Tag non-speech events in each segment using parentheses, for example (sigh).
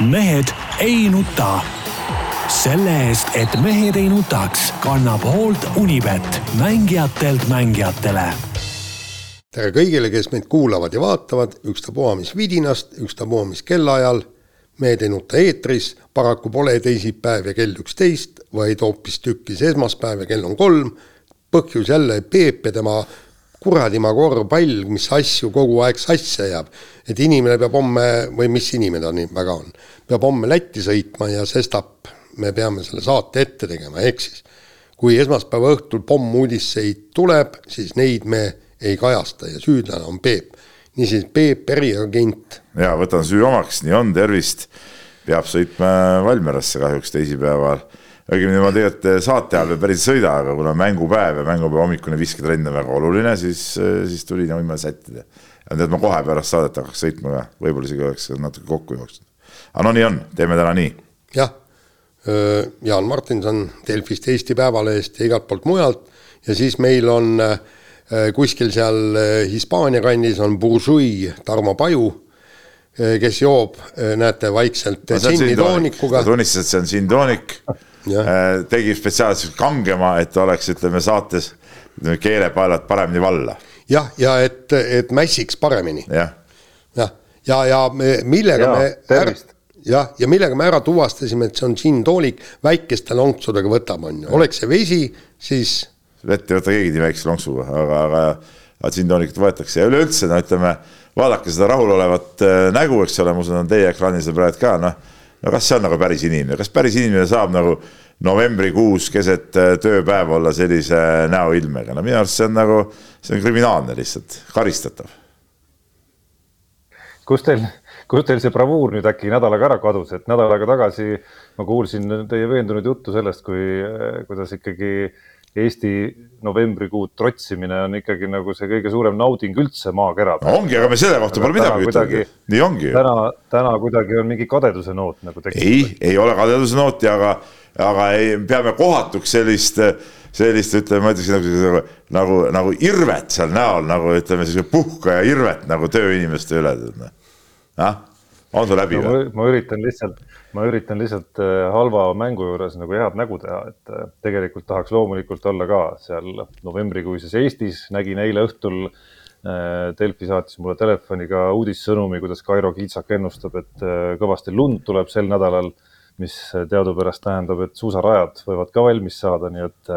mehed ei nuta. selle eest, et mehed ei nutaks, kannab hoolt Unibet, mängijatelt mängijatele. tere kõigile, kes meid kuulavad ja vaatavad, ükstapuha mis vidinast, ükstapuha mis kellaajal. mehed ei nuta eetris, paraku pole teisipäev ja kell üksteist, vaid hoopistükkis esmaspäev ja kell on kolm. põhjus jälle Peep ja tema kuradimaa korvpall, mis asju kogu aeg sassi ajab. et inimene peab homme, või mis inimene ta nii väga on, peab homme Lätti sõitma ja sestap me peame selle saate ette tegema, ehk siis kui esmaspäeva õhtul pommuudiseid tuleb, siis neid me ei kajasta ja süüdlane on Peep. niisiis, Peep, eriagent. ja võtan süü omaks, nii on, tervist. peab sõitma Valmierasse kahjuks teisipäeval õigemini ma tegelikult saate ajal veel päris ei sõida, aga kuna mängupäev ja mängupäeva hommikune visketrenn on väga oluline, siis, siis tuli niimoodi sättida. ja tead, ma kohe pärast saadet hakkaks sõitma ka, võib-olla isegi oleks natuke kokku jooksnud. aga no nii on, teeme täna nii. jah, Jaan Martinson Delfist, Eesti Päevalehest ja igalt poolt mujalt ja siis meil on kuskil seal Hispaania kandis on Bourgeois Tarmo Paju kes joob, näete, vaikselt no, džinnitoonikuga. tunnistas, et see on džinntoonik tegi spetsiaalselt kangema, et oleks, ütleme saates ütleme, keelepaelad paremini valla. jah, ja et, et mässiks paremini. jah, ja, ja, ja me, millega ja, me ära, jah, ja millega me ära tuvastasime, et see on džinntoonik, väikeste lonksudega võtab, on ju, oleks see vesi, siis. vett ei võta keegi nii väikse lonksuga, aga, aga, aga džinntoonikut võetakse ja üleüldse no ütleme, vaadake seda rahulolevat äh, nägu, eks ole, ma usun, on teie ekraanil see praegu ka, noh no kas see on nagu päris inimene, kas päris inimene saab nagu novembrikuus keset äh, tööpäeva olla sellise näoilmega, no minu arust see on nagu, see on kriminaalne lihtsalt, karistatav. kus teil, kus teil see bravuur nüüd äkki nädalaga ära kadus, et nädal aega tagasi ma kuulsin teie veendunud juttu sellest, kui, kuidas ikkagi Eesti novembrikuud trotsimine on ikkagi nagu see kõige suurem nauding üldse maakeral no,. ongi, aga me selle kohta pole midagi ütelnud, nii ongi. täna, täna kuidagi on mingi kadeduse noot nagu tekkinud. ei, ei ole kadeduse nooti, aga, aga ei, peame kohatuks sellist, sellist, ütleme, ma ütleksin nagu, nagu, nagu irvet seal näol nagu ütleme, sellise puhkaja irvet nagu tööinimeste üle. noh, on sul läbi no,? ma üritan lihtsalt ma üritan lihtsalt äh, halva mängu juures nagu head nägu teha, et äh, tegelikult tahaks loomulikult olla ka seal novembrikuises Eestis, nägin eile õhtul äh, Delfi saatis mulle telefoniga uudissõnumi, kuidas Kairo Kiitsak ennustab, et kõvasti lund tuleb sel nädalal, mis teadupärast tähendab, et suusarajad võivad ka valmis saada, nii et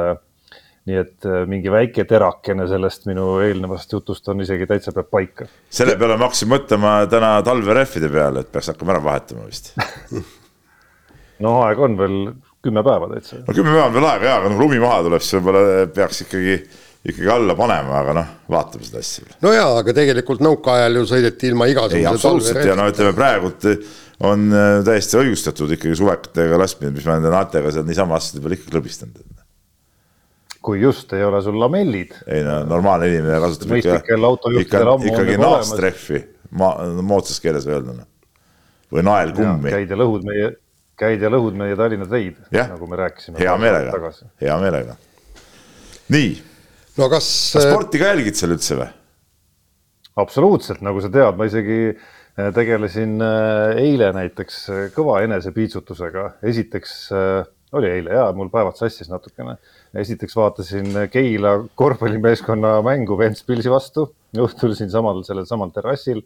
nii et mingi väike terakene sellest minu eelnevast jutust on isegi täitsa peab paika. selle peale ma hakkasin mõtlema täna talverehvide peale, et peaks hakkama ära vahetama vist (laughs) no aega on veel kümme päeva täitsa. no kümme päeva on veel aega ja, aga noh, lumi maha tuleb, siis võib-olla peaks ikkagi, ikkagi alla panema, aga noh, vaatame seda asja. no jaa, aga tegelikult nõukaajal ju sõideti ilma igasuguse. ei, absoluutselt ja no ütleme praegult on äh, täiesti õigustatud ikkagi suvekatega laskmine, mis ma nende naatega seal niisama asjade peal ikka klõbistanud. Kui just ei ole sul lamellid. ei no normaalne inimene kasutab ikka, ikka, ikkagi naastrehvi, ma, moodsas keeles öelduna. või naelkummi. käid ja lõhud meie käid ja lõhud meie Tallinna teid, nagu me rääkisime. hea meelega, hea meelega. nii. no kas. kas äh, sporti ka jälgid seal üldse või? absoluutselt, nagu sa tead, ma isegi äh, tegelesin äh, eile näiteks kõva enesepiitsutusega. esiteks oli eile ja mul päevad sassis natukene. Esiteks vaatasin Keila korvpallimeeskonna mängu Ventspilsi vastu õhtul siinsamal sellel samal terrassil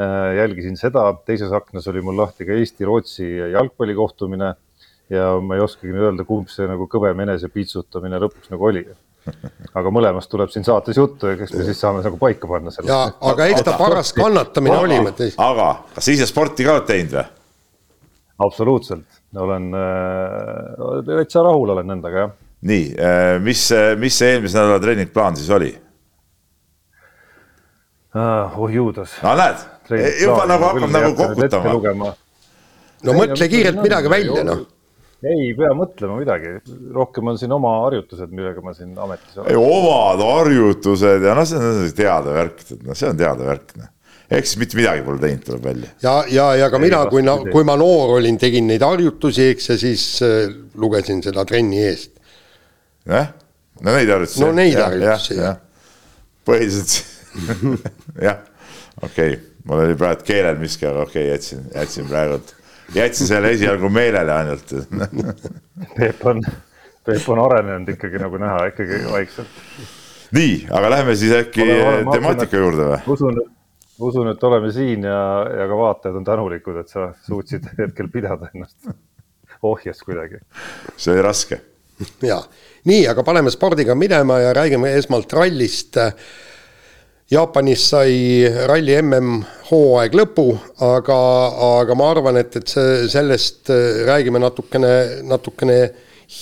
Äh, jälgisin seda, teises aknas oli mul lahti ka Eesti-Rootsi jalgpallikohtumine ja ma ei oskagi nüüd öelda, kumb see nagu kõvem enesepiitsutamine lõpuks nagu oli. aga mõlemast tuleb siin saates juttu ja eks me siis saame nagu paika panna selle. ja, aga eks ta paras kannatamine oli. aga kas ise sporti ka oled teinud või? absoluutselt, olen äh,, täitsa rahul olen endaga, jah. Nii äh,, mis, mis see eelmise nädala treeningplaan siis oli uh,? oh juudas. no näed juba nagu hakkab nagu kokutama. no mõtle kiirelt midagi välja, noh ei pea mõtlema midagi, rohkem on siin oma harjutused, millega ma siin ametis olen. omad harjutused ja noh, see on teada värk, noh, see on teada värk, noh. ehk siis mitte midagi pole teinud, tuleb välja. ja, ja, ja ka ei, mina, kui, kui ma noor olin, tegin neid harjutusi, eks, ja siis äh, lugesin seda trenni eest. Jah, no neid harjutusi. no neid harjutusi, jah. põhiliselt (laughs) jah, okei okay mul oli praegu keelel miski, aga okei okay,, jätsin, jätsin praegult, jätsin selle esialgu meelele ainult (laughs) Peep on, Peep on arenenud ikkagi nagu näha, ikkagi vaikselt. nii, aga läheme siis äkki oleme, temaatika usun, juurde või? usun, usun, et oleme siin ja, ja ka vaatajad on tänulikud, et sa suutsid (laughs) hetkel pidada ennast ohjes kuidagi. see oli raske. ja, nii, aga paneme spordiga minema ja räägime esmalt rallist. Jaapanis sai ralli MM-hooaeg lõpu, aga, aga ma arvan, et, et see, sellest äh, räägime natukene, natukene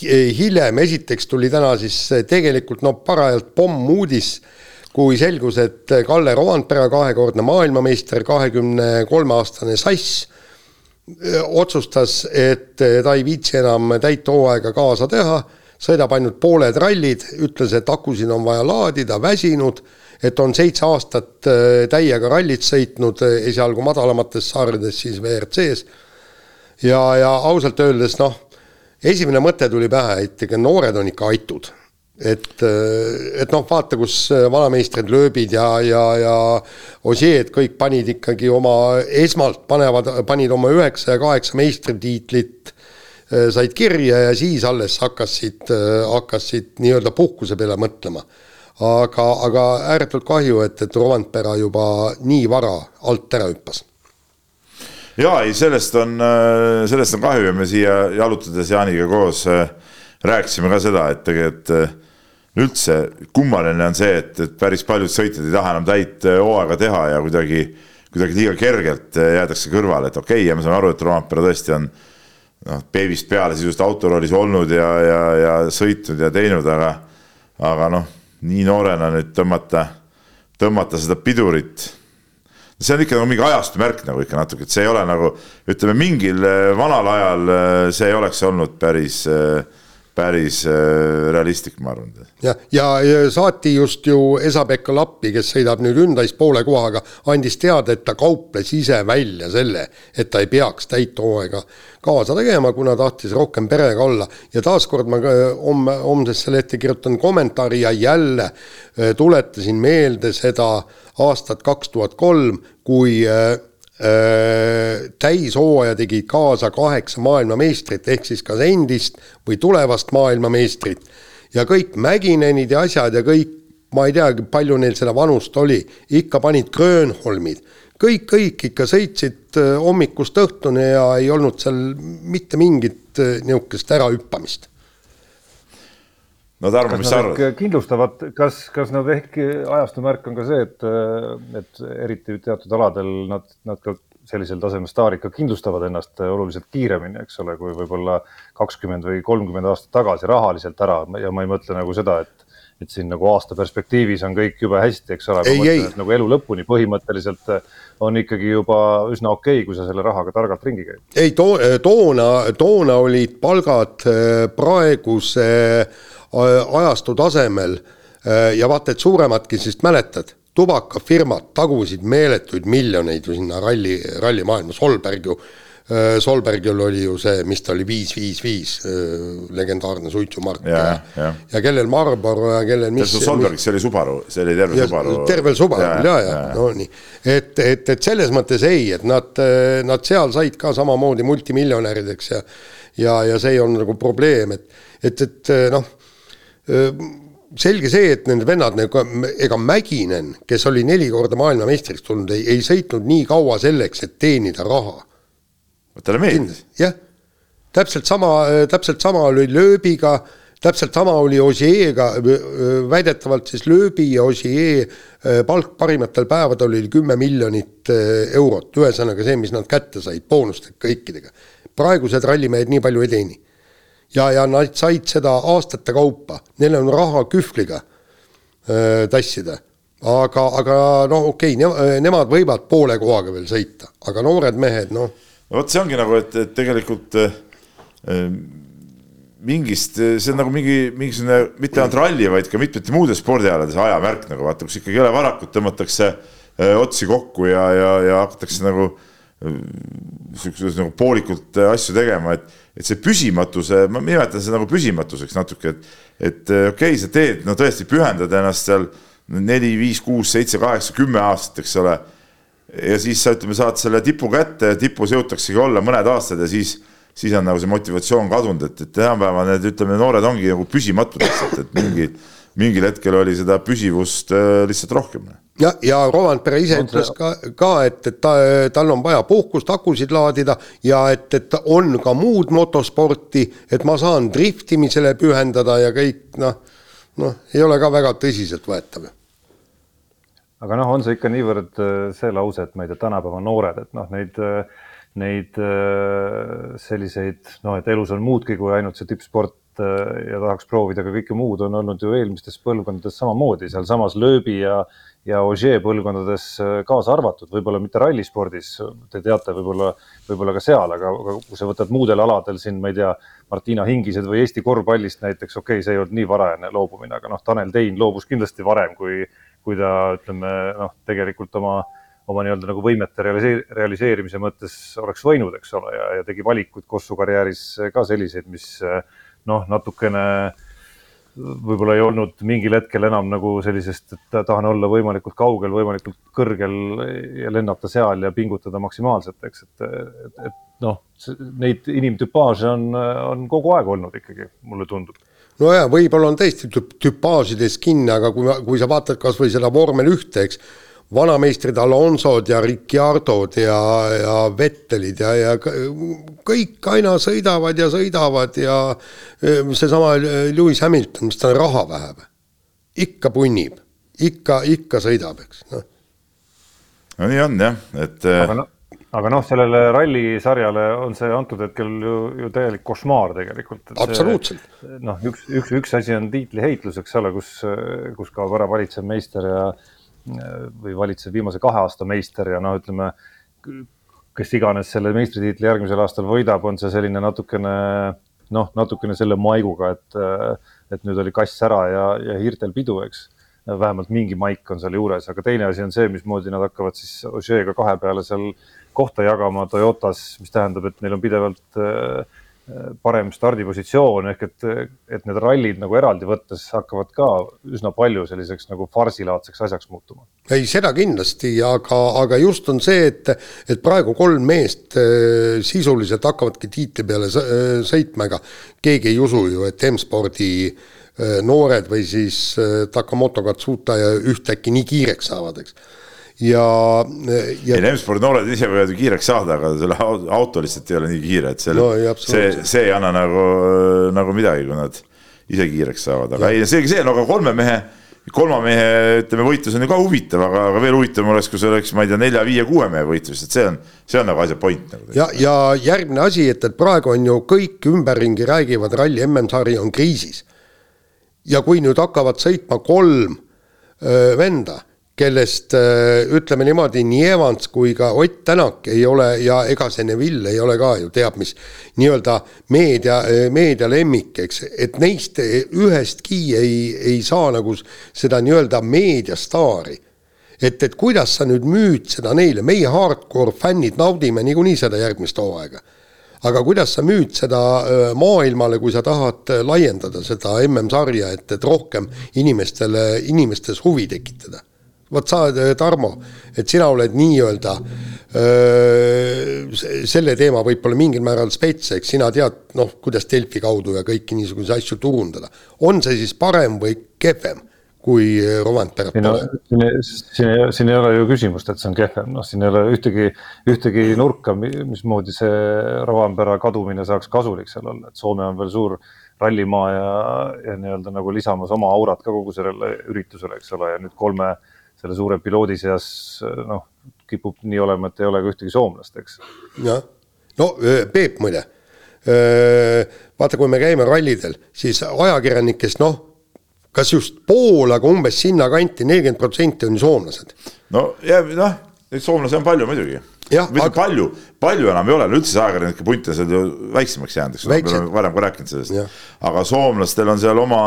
hiljem, esiteks tuli täna siis tegelikult no parajalt pommuudis, kui selgus, et Kalle Rovanpera, kahekordne maailmameister, kahekümne kolme aastane sass, äh, otsustas, et ta ei viitsi enam täit hooaega kaasa teha, sõidab ainult pooled rallid, ütles, et akusid on vaja laadida, väsinud et on seitse aastat äh, täiega rallit sõitnud, äh, esialgu madalamates sarjades, siis WRC-s. ja, ja ausalt öeldes noh, esimene mõte tuli pähe, et ega noored on ikka aitud et, äh, et noh, vaata, kus vanameistrid lööbid ja, ja, ja Osieed kõik panid ikkagi oma, esmalt panevad, panid oma üheksa ja kaheksa meistritiitlit, said kirja ja siis alles hakkasid, hakkasid nii-öelda puhkuse peale mõtlema aga, aga ääretult kahju, et, et Rovanpera juba nii vara alt ära hüppas. ja ei, sellest on, äh, sellest on kahju ja me siia jalutades Jaaniga koos äh, rääkisime ka seda, et tegelikult äh, üldse kummaline on see, et, et päris paljud sõitjad ei taha enam täit hooaega teha ja kuidagi, kuidagi liiga kergelt jäädakse kõrvale, et okei okay,, ja me saame aru, et Rovanpera tõesti on noh, beebist peale sisuliselt autoroolis olnud ja, ja, ja sõitnud ja teinud, aga, aga noh nii noorena nüüd tõmmata, tõmmata seda pidurit. see on ikka nagu mingi ajastu märk nagu ikka natuke, et see ei ole nagu ütleme, mingil äh, vanal ajal äh, see ei oleks olnud päris äh, päris realistlik, ma arvan. jah, ja, ja saati just ju Esa-Pekka Lappi, kes sõidab nüüd Hyundai's poole kohaga, andis teada, et ta kauples ise välja selle, et ta ei peaks täit hooaega kaasa tegema, kuna tahtis rohkem perega olla. ja taaskord ma homme, homsesse lehte kirjutan kommentaari ja jälle äh, tuletasin meelde seda aastat kaks tuhat kolm, kui äh, äh, täishooaja tegi kaasa kaheksa maailmameistrit, ehk siis kas endist või tulevast maailmameistrit. ja kõik Mäginenid ja asjad ja kõik, ma ei teagi, palju neil seda vanust oli, ikka panid Grönholmid kõik, kõik ikka sõitsid äh, hommikust õhtuni ja ei olnud seal mitte mingit äh, niisugust ärahüppamist. No Tarmo, mis sa arvad? kindlustavad, kas, kas nad ehk ajastu märk on ka see, et, et eriti teatud aladel nad, nad ka sellisel tasemel staarid ka kindlustavad ennast oluliselt kiiremini, eks ole, kui võib-olla kakskümmend või kolmkümmend aastat tagasi rahaliselt ära ja ma ei mõtle nagu seda, et et siin nagu aasta perspektiivis on kõik jube hästi, eks ole, nagu elu lõpuni põhimõtteliselt on ikkagi juba üsna okei okay,, kui sa selle rahaga targalt ringi käid. ei to, toona, toona olid palgad äh, praeguse äh, ajastu tasemel äh, ja vaata, et suuremadki, sest mäletad, tubakafirmad tagusid meeletuid miljoneid ju sinna ralli, rallimaailma, Solberg ju Äh, Solbergil oli ju see, mis ta oli, viis, viis, viis, äh, legendaarne suitsumark ja, ja, ja kellel Marlboro ja kellel mis. Solbergis see oli Subaru, see oli terve Subaru. tervel Subaru ja, ja, ja, ja. no nii, et, et, et selles mõttes ei, et nad, nad seal said ka samamoodi multimiljonärideks ja ja, ja see ei olnud nagu probleem, et, et, et noh selge see, et need vennad nagu, ega Mäkinen, kes oli neli korda maailmameistriks tulnud, ei, ei sõitnud nii kaua selleks, et teenida raha talle meeldis. jah, täpselt sama, täpselt sama oli lööbiga, täpselt sama oli Osieega, väidetavalt siis lööbi ja Osiee äh, palk parimatel päevadel oli kümme miljonit eurot, ühesõnaga see, mis nad kätte said, boonustega kõikidega. praegused rallimehed nii palju ei teeni. Ja, ja nad said seda aastate kaupa, neil on raha kühvliga äh, tassida. Aga, aga noh, okei okay, ne, nemad võivad poole kohaga veel sõita, aga noored mehed, noh. No vot, see ongi nagu, et, et tegelikult äh mingist, see on nagu mingi, mingisugune mitte ainult ralli, vaid ka mitmete muude spordialades ajamärk nagu vaata, kus ikkagi ei ole varakut, tõmmatakse äh, otsi kokku ja, ja, ja hakatakse nagu äh, siukses nagu poolikult äh, asju tegema, et, et see püsimatuse, ma nimetan seda nagu püsimatuseks natuke, et, et äh, okei okay,, sa teed, no tõesti pühendad ennast seal neli, viis, kuus, seitse, kaheksa, kümme aastat, eks ole ja siis sa ütleme, saad selle tipu kätte, tipus jõutaksegi olla mõned aastad ja siis, siis on nagu see motivatsioon kadunud, et, et tänapäeval need, ütleme, noored ongi nagu püsimatud lihtsalt, et mingi, mingil hetkel oli seda püsivust äh, lihtsalt rohkem ja, ja Rovanpere ise ütles ka, ka, et, et ta, tal on vaja puhkust, akusid laadida ja et, et on ka muud motosporti, et ma saan driftimisele pühendada ja kõik noh, noh, ei ole ka väga tõsiseltvõetav. Aga noh, on see ikka niivõrd äh, see lause, et ma ei tea, tänapäeva noored, et noh, neid, äh, neid äh, selliseid noh, et elus on muudki kui ainult see tippsport ja tahaks proovida ka kõike muud, on olnud ju eelmistes põlvkondades samamoodi, sealsamas lööbi ja ja Ogier põlvkondades kaasa arvatud, võib-olla mitte rallispordis, te teate, võib-olla, võib-olla ka seal, aga, aga kui sa võtad muudel aladel siin, ma ei tea, Martina Hingised või Eesti korvpallist näiteks, okei okay,, see ei olnud nii varajane loobumine, aga noh, Tanel Tein loobus kindlasti varem kui kui ta ütleme noh, tegelikult oma, oma nii-öelda nagu võimete realiseer, realiseerimise mõttes oleks võinud, eks ole, ja, ja tegi valikuid Kossu karjääris ka selliseid, mis noh, natukene võib-olla ei olnud mingil hetkel enam nagu sellisest, et tahan olla võimalikult kaugel, võimalikult kõrgel ja lennata seal ja pingutada maksimaalselt, eks, et, et, et noh, neid inimtüpaaže on, on kogu aeg olnud ikkagi, mulle tundub. No jaa, võib-olla on tõesti tüpaažides kinni, aga kui, kui sa vaatad kas või seda vormel ühte, eks, vanameistrid Alonsod ja Ricciardod ja, ja Vettelid ja, ja kõik aina sõidavad ja sõidavad ja e, seesama Lewis Hamilton, mis tal raha vähe või? ikka punnib, ikka, ikka sõidab, eks, noh. no nii on jah, et aga no aga noh, sellele rallisarjale on see antud hetkel ju, ju täielik košmaar tegelikult. absoluutselt. noh, üks, üks, üks asi on tiitliheitlus, eks ole, kus, kus kaob ära valitsev meister ja või valitsev viimase kahe aasta meister ja noh, ütleme, kes iganes selle meistritiitli järgmisel aastal võidab, on see selline natukene noh, natukene selle maiguga, et, et nüüd oli kass ära ja, ja hiirtel pidu, eks. Vähemalt mingi maik on seal juures, aga teine asi on see, mismoodi nad hakkavad siis Ožeega kahe peale seal kohta jagama Toyotas, mis tähendab, et neil on pidevalt äh, parem stardipositsioon ehk et, et need rallid nagu eraldi võttes hakkavad ka üsna palju selliseks nagu farsilaadseks asjaks muutuma. ei, seda kindlasti, aga, aga just on see, et, et praegu kolm meest äh, sisuliselt hakkavadki tiitli peale sõitma, ega keegi ei usu ju, et M-spordi noored või siis Takamoto Katsuta ühtäkki nii kiireks saavad, eks ja, ja. ei, M-spordi noored ise võivad ju kiireks saada, aga selle auto lihtsalt ei ole nii kiire, et selle no,, see, see ei anna nagu, nagu midagi, kui nad ise kiireks saavad, aga ja. ei, seegi see, no aga kolme mehe, kolma mehe, ütleme, võitlus on ju ka huvitav, aga, aga veel huvitavam oleks, kui see oleks, ma ei tea, nelja, viie, kuue mehe võitlus, et see on, see on nagu asja point nagu. ja, ja järgmine asi, et, et praegu on ju kõik ümberringi räägivad, ralli MM-sari on kriisis. ja kui nüüd hakkavad sõitma kolm öö, venda kellest äh, ütleme niimoodi, nii Evans kui ka Ott Tänak ei ole ja ega see Neville ei ole ka ju teab mis nii-öelda meedia, meedia lemmik, eks, et neist ühestki ei, ei saa nagu seda nii-öelda meediastaari. et, et kuidas sa nüüd müüd seda neile, meie hardcore fännid naudime niikuinii seda järgmist hooaega aga kuidas sa müüd seda äh, maailmale, kui sa tahad laiendada seda MM-sarja, et, et rohkem inimestele, inimestes huvi tekitada? Vot sa, äh, Tarmo, et sina oled nii-öelda selle teema võib-olla mingil määral spets, eks sina tead, noh, kuidas Delfi kaudu ja kõiki niisuguseid asju turundada. on see siis parem või kehvem? kui Romantperet pole. siin, siin, ei ole ju küsimust, et see on kehvem, noh, siin ei ole ühtegi, ühtegi nurka, mismoodi see Rovanpera kadumine saaks kasulik seal olla, et Soome on veel suur rallimaa ja, ja nii-öelda nagu lisamas oma aurat ka kogu sellele üritusele, eks ole, ja nüüd kolme äh, selle suure piloodi seas noh, kipub nii olema, et ei ole ka ühtegi soomlast, eks. jah, no Peep muide, vaata, kui me käime rallidel, siis ajakirjanikest noh, kas just pool, aga umbes sinnakanti, nelikümmend protsenti on soomlased. no ja noh, neid soomlasi on palju muidugi. või aga... palju, palju enam ei ole, üldse see ajakirjanike punt on seal ju väiksemaks jäänud, eks ole, me oleme varem ka rääkinud sellest. aga soomlastel on seal oma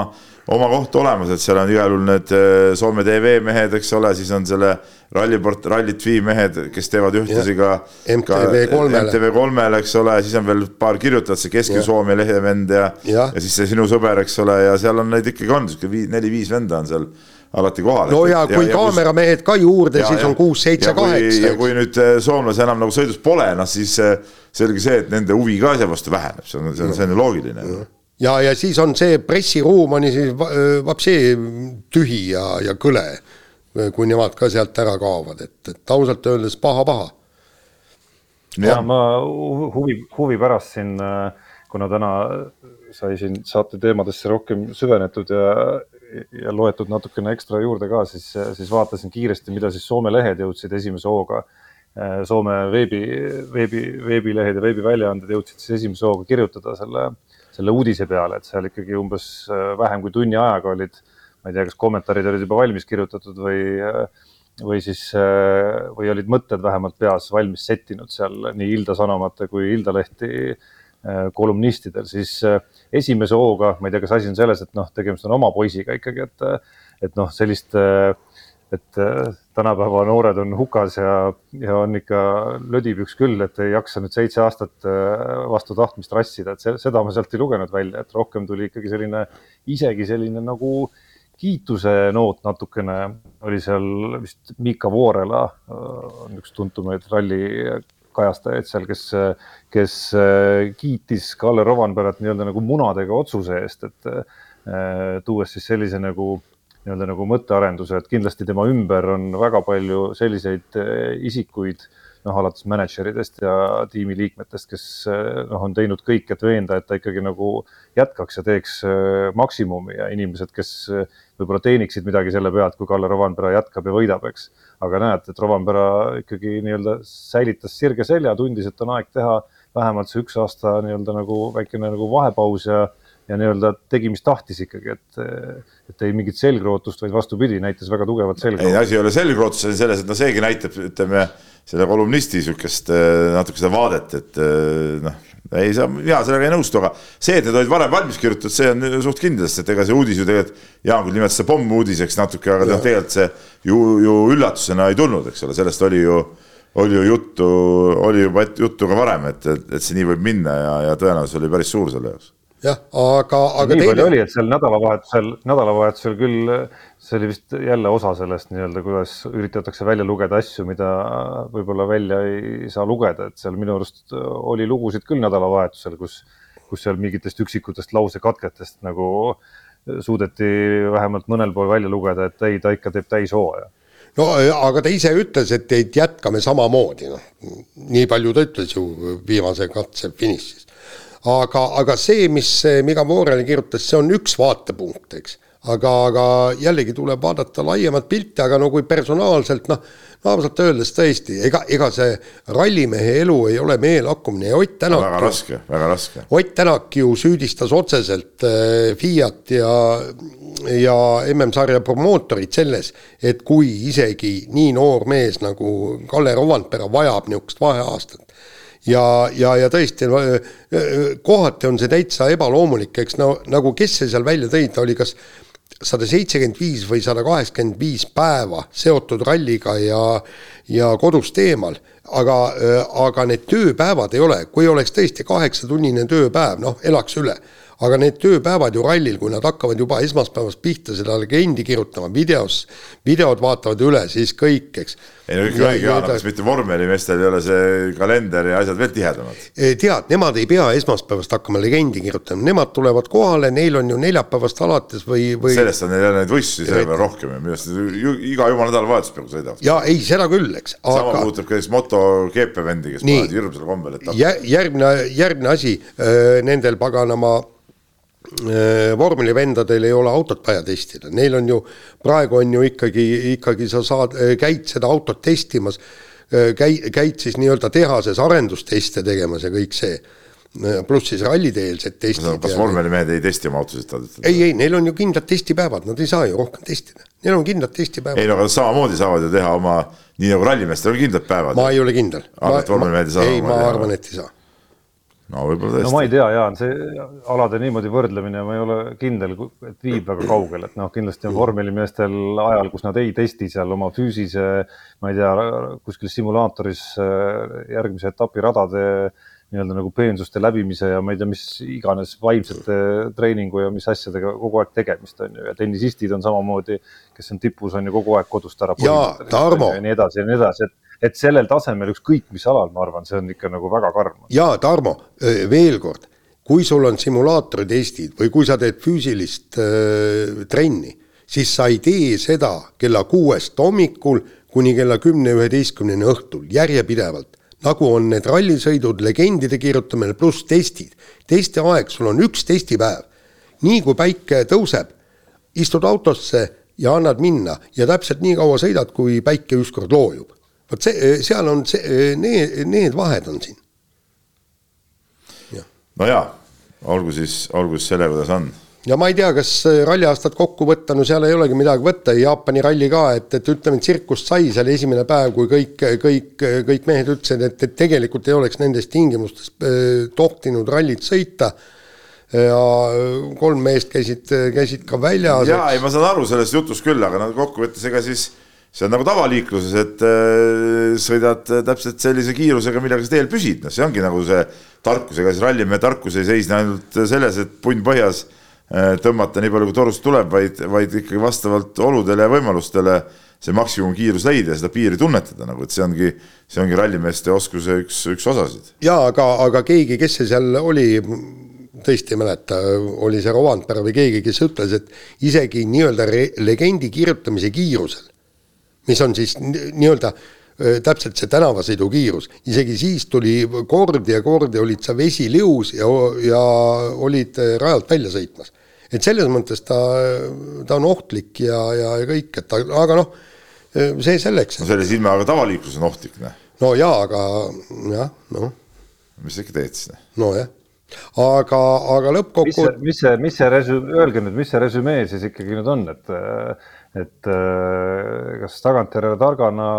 oma koht olemas, et seal on igal juhul need äh, Soome TV mehed, eks ole, siis on selle ralliport, Rally TV mehed, kes teevad ühtlasi ka MTV kolmele, MTV kolmele, eks ole, siis on veel paar kirjutajat, see Kesk-Soome lehevend ja, ja., ja siis see sinu sõber, eks ole, ja seal on neid ikkagi on, sihuke neli-viis venda on seal alati kohal. no ja, ja kui ja, kaameramehed ka juurde, siis on kuus, seitse, kaheksa. ja kui nüüd äh, soomlasi enam nagu sõidus pole, noh siis äh, selge see, et nende huvi ka asja vastu väheneb, see on, see on, see on ju loogiline. Ja, ja siis on see pressiruum on siis vapsee tühi ja, ja kõle, kui nemad ka sealt ära kaovad, et, et ausalt öeldes paha-paha. ja ma huvi, huvi pärast siin, kuna täna sai siin saate teemadesse rohkem süvenetud ja ja loetud natukene ekstra juurde ka, siis, siis vaatasin kiiresti, mida siis Soome lehed jõudsid esimese hooga. Soome veebi, veebi, veebilehed ja veebiväljaanded jõudsid siis esimese hooga kirjutada selle, selle uudise peale, et seal ikkagi umbes äh, vähem kui tunni ajaga olid, ma ei tea, kas kommentaarid olid juba valmis kirjutatud või, või siis, äh, või olid mõtted vähemalt peas valmis settinud seal nii Ilda Sanomate kui Ilda Lehti Äh, kolumnistidel, siis äh, esimese hooga, ma ei tea, kas asi on selles, et noh, tegemist on oma poisiga ikkagi, et, et noh, sellist, et tänapäeva noored on hukas ja, ja on ikka lödipüks küll, et ei jaksa nüüd seitse aastat äh, vastu tahtmist rassida, et seda ma sealt ei lugenud välja, et rohkem tuli ikkagi selline, isegi selline nagu kiituse noot natukene oli seal vist Miika Voorela on üks tuntumaid ralli kajastajaid seal, kes, kes äh, kiitis Kalle Rovanperat nii-öelda nagu munadega otsuse eest, et äh, tuues siis sellise nagu nii-öelda nagu mõttearenduse, et kindlasti tema ümber on väga palju selliseid äh, isikuid, noh, alates mänedžeridest ja tiimiliikmetest, kes noh, on teinud kõik, et veenda, et ta ikkagi nagu jätkaks ja teeks maksimumi ja inimesed, kes võib-olla teeniksid midagi selle pealt, kui Kalle Rovanpera jätkab ja võidab, eks. Aga näed, et Rovanpera ikkagi nii-öelda säilitas sirge selja, tundis, et on aeg teha vähemalt see üks aasta nii-öelda nagu väikene nagu vahepaus ja ja nii-öelda tegi, mis tahtis ikkagi, et, et ei mingit selgrootust, vaid vastupidi, näitas väga tugevat selgrootust. ei, asi ei ole selgrootus, asi on selles, et no seegi näitab, ütleme selle kolumnisti niisugust natuke seda vaadet, et noh ei saa, mina sellega ei nõustu, aga see, et need olid varem valmis kirjutatud, see on suht kindel, sest et ega see uudis ju tegelikult, Jaan küll nimetas seda pommuudiseks natuke, aga ja. tegelikult see ju, ju üllatusena ei tulnud, eks ole, sellest oli ju, oli ju juttu, oli juba juttu ka varem, et, et, et see nii võib minna ja, ja tõenäosus oli päris suur selle jaoks jah, aga, aga. nii teine... palju oli, et seal nädalavahetusel, nädalavahetusel küll see oli vist jälle osa sellest nii-öelda, kuidas üritatakse välja lugeda asju, mida võib-olla välja ei saa lugeda, et seal minu arust oli lugusid küll nädalavahetusel, kus, kus seal mingitest üksikutest lausekatketest nagu suudeti vähemalt mõnel pool välja lugeda, et ei, ta ikka teeb täishooaja no aga ta ise ütles, et, et jätkame samamoodi, noh, nii palju ta ütles ju viimase katse finišis aga, aga see, mis Miga Moorele kirjutas, see on üks vaatepunkt, eks. aga, aga jällegi tuleb vaadata laiemat pilti, aga no kui personaalselt noh, no ausalt öeldes tõesti, ega, ega see rallimehe elu ei ole meelakkumine ja Ott Tänak. väga raske, väga raske. Ott Tänak ju süüdistas otseselt äh, Fiat ja, ja MM-sarja promootorid selles, et kui isegi nii noor mees nagu Kalle Rovandpera vajab niisugust vaheaastat, ja, ja, ja tõesti kohati on see täitsa ebaloomulik, eks no nagu kes see seal välja tõi, ta oli kas sada seitsekümmend viis või sada kaheksakümmend viis päeva seotud ralliga ja, ja kodust eemal, aga, aga need tööpäevad ei ole, kui oleks tõesti kaheksatunnine tööpäev, noh, elaks üle aga need tööpäevad ju rallil, kui nad hakkavad juba esmaspäevast pihta seda legendi kirjutama videos, videod vaatavad üle, siis kõik, eks. ei no kõik õige, Jaan, kas mitte vormelimeestel ei ole see kalender ja asjad veel tihedamad? tead, nemad ei pea esmaspäevast hakkama legendi kirjutama, nemad tulevad kohale, neil on ju neljapäevast alates või, või. sellest on neil jälle neid võistlusi selle peale rohkem ja minu arust iga jumala nädalavahetus peaaegu sõidavad. ja ei, seda küll, eks aga.... sama puudutab ka siis moto GP vendi, kes panevad hirmsal kombel etapi. järgmine, järgmine asi nendel paganama Äh, vormelivendadel ei ole autot vaja testida, neil on ju, praegu on ju ikkagi, ikkagi sa saad, äh, käid seda autot testimas, äh, käi-, käid siis nii-öelda tehases arendusteste tegemas ja kõik see. pluss siis ralliteelsed testid. kas vormelimehed ei testi oma autosid? ei, ei, neil on ju kindlad testipäevad, nad ei saa ju rohkem testida. Neil on kindlad testipäevad. ei no aga samamoodi saavad ju teha oma, nii nagu rallimeestel on kindlad päevad. ma ei ole kindel. arvad, et vormelimehed ei saa? ei, ma arvan, et ei saa no võib-olla tõesti. no ma ei tea, Jaan, see alade niimoodi võrdlemine, ma ei ole kindel, et viib väga kaugele, et noh, kindlasti on vormelimeestel ajal, kus nad ei testi seal oma füüsise, ma ei tea, kuskil simulaatoris äh, järgmise etapi radade nii-öelda nagu peensuste läbimise ja ma ei tea, mis iganes vaimsete treeningu ja mis asjadega kogu aeg tegemist on ju ja tennisistid on samamoodi, kes on tipus, on ju kogu aeg kodust ära. ja Tarmo. ja nii edasi ja nii edasi, et, et sellel tasemel ükskõik mis alal, ma arvan, see on ikka nagu väga karm. ja Tarmo, veel kord, kui sul on simulaatoritestid või kui sa teed füüsilist äh, trenni, siis sa ei tee seda kella kuuest hommikul kuni kella kümne, üheteistkümneni õhtul järjepidevalt nagu on need rallisõidud, legendide kirjutamine pluss testid. testiaeg, sul on üks testipäev. nii kui päike tõuseb, istud autosse ja annad minna ja täpselt nii kaua sõidad, kui päike ükskord loojub. Vot see, seal on see, need, need vahed on siin. no jaa, olgu siis, olgu siis selle, kuidas on ja ma ei tea, kas ralliaastat kokku võtta, no seal ei olegi midagi võtta, Jaapani ralli ka, et, et ütleme, tsirkust sai seal esimene päev, kui kõik, kõik, kõik mehed ütlesid, et, et tegelikult ei oleks nendes tingimustes tohtinud rallit sõita. ja kolm meest käisid, käisid ka väljas. ja ei, ma saan aru sellest jutust küll, aga no kokkuvõttes ega siis see on nagu tavaliikluses, et äh, sõidad täpselt sellise kiirusega, millega sa teel püsid, noh, see ongi nagu see tarkus, ega siis rallimehe tarkus ei seisne ainult selles, et punn põhjas Äh, tõmmata nii palju, kui torust tuleb, vaid, vaid ikkagi vastavalt oludele ja võimalustele see maksimumkiirus leida ja seda piiri tunnetada nagu, et see ongi, see ongi rallimeeste oskuse üks, üks osasid. ja aga, aga keegi, kes see seal oli, tõesti ei mäleta, oli see Rovanpera või keegi, kes ütles, et isegi nii-öelda legendi kirjutamise kiirusel, mis on siis nii-öelda täpselt see tänavasõidukiirus, isegi siis tuli kord ja kord ja olid sa vesilius ja, ja olid rajalt välja sõitmas et selles mõttes ta, ta on ohtlik ja, ja, ja kõik, et ta, aga noh, see selleks. no selle silma, aga tavaliiklus on ohtlik, noh. no jaa, aga jah, noh. mis sa ikka teed siis? Nojah, aga, aga lõppkokkuvõttes. mis see, mis see resümee, öelge nüüd, mis see resümee siis ikkagi nüüd on, et, et kas tagantjärele targana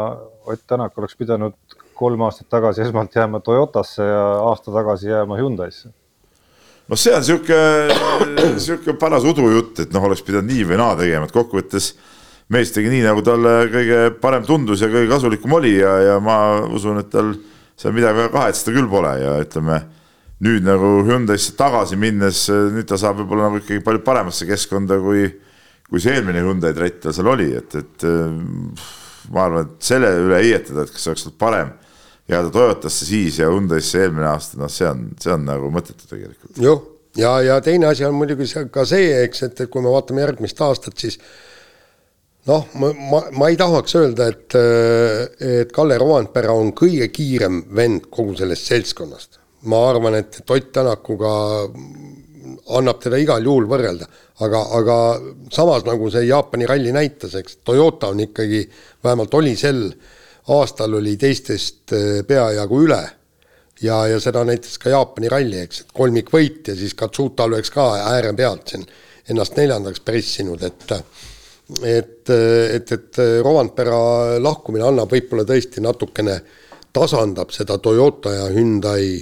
Ott Tänak oleks pidanud kolm aastat tagasi esmalt jääma Toyotasse ja aasta tagasi jääma Hyundai'sse noh, see on sihuke, sihuke paras udujutt, et noh, oleks pidanud nii või naa tegema, et kokkuvõttes mees tegi nii, nagu talle kõige parem tundus ja kõige kasulikum oli ja, ja ma usun, et tal seal midagi väga kahetseda küll pole ja ütleme nüüd nagu Hyundai'sse tagasi minnes, nüüd ta saab võib-olla nagu ikkagi palju paremasse keskkonda, kui, kui see eelmine Hyundai trett tal seal oli, et, et ma arvan, et selle üle heietada, et kas oleks olnud parem jääda Toyotasse siis ja Hyundai'sse eelmine aasta, noh, see on, see on nagu mõttetu tegelikult. jah, ja, ja teine asi on muidugi see, ka see, eks, et, et kui me vaatame järgmist aastat, siis noh, ma, ma, ma ei tahaks öelda, et, et Kalle Rovanpera on kõige kiirem vend kogu sellest seltskonnast. Ma arvan, et, Ott Tänakuga annab teda igal juhul võrrelda, aga, aga samas nagu see Jaapani ralli näitas, eks Toyota on ikkagi, vähemalt oli sel aastal oli teistest äh, peajagu üle. ja, ja seda näitas ka Jaapani ralli, eks, et kolmikvõit ja siis Katsuta oleks ka ääre pealt siin ennast neljandaks pressinud, et et, et, et Rovanpera lahkumine annab võib-olla tõesti natukene, tasandab seda Toyota ja Hyundai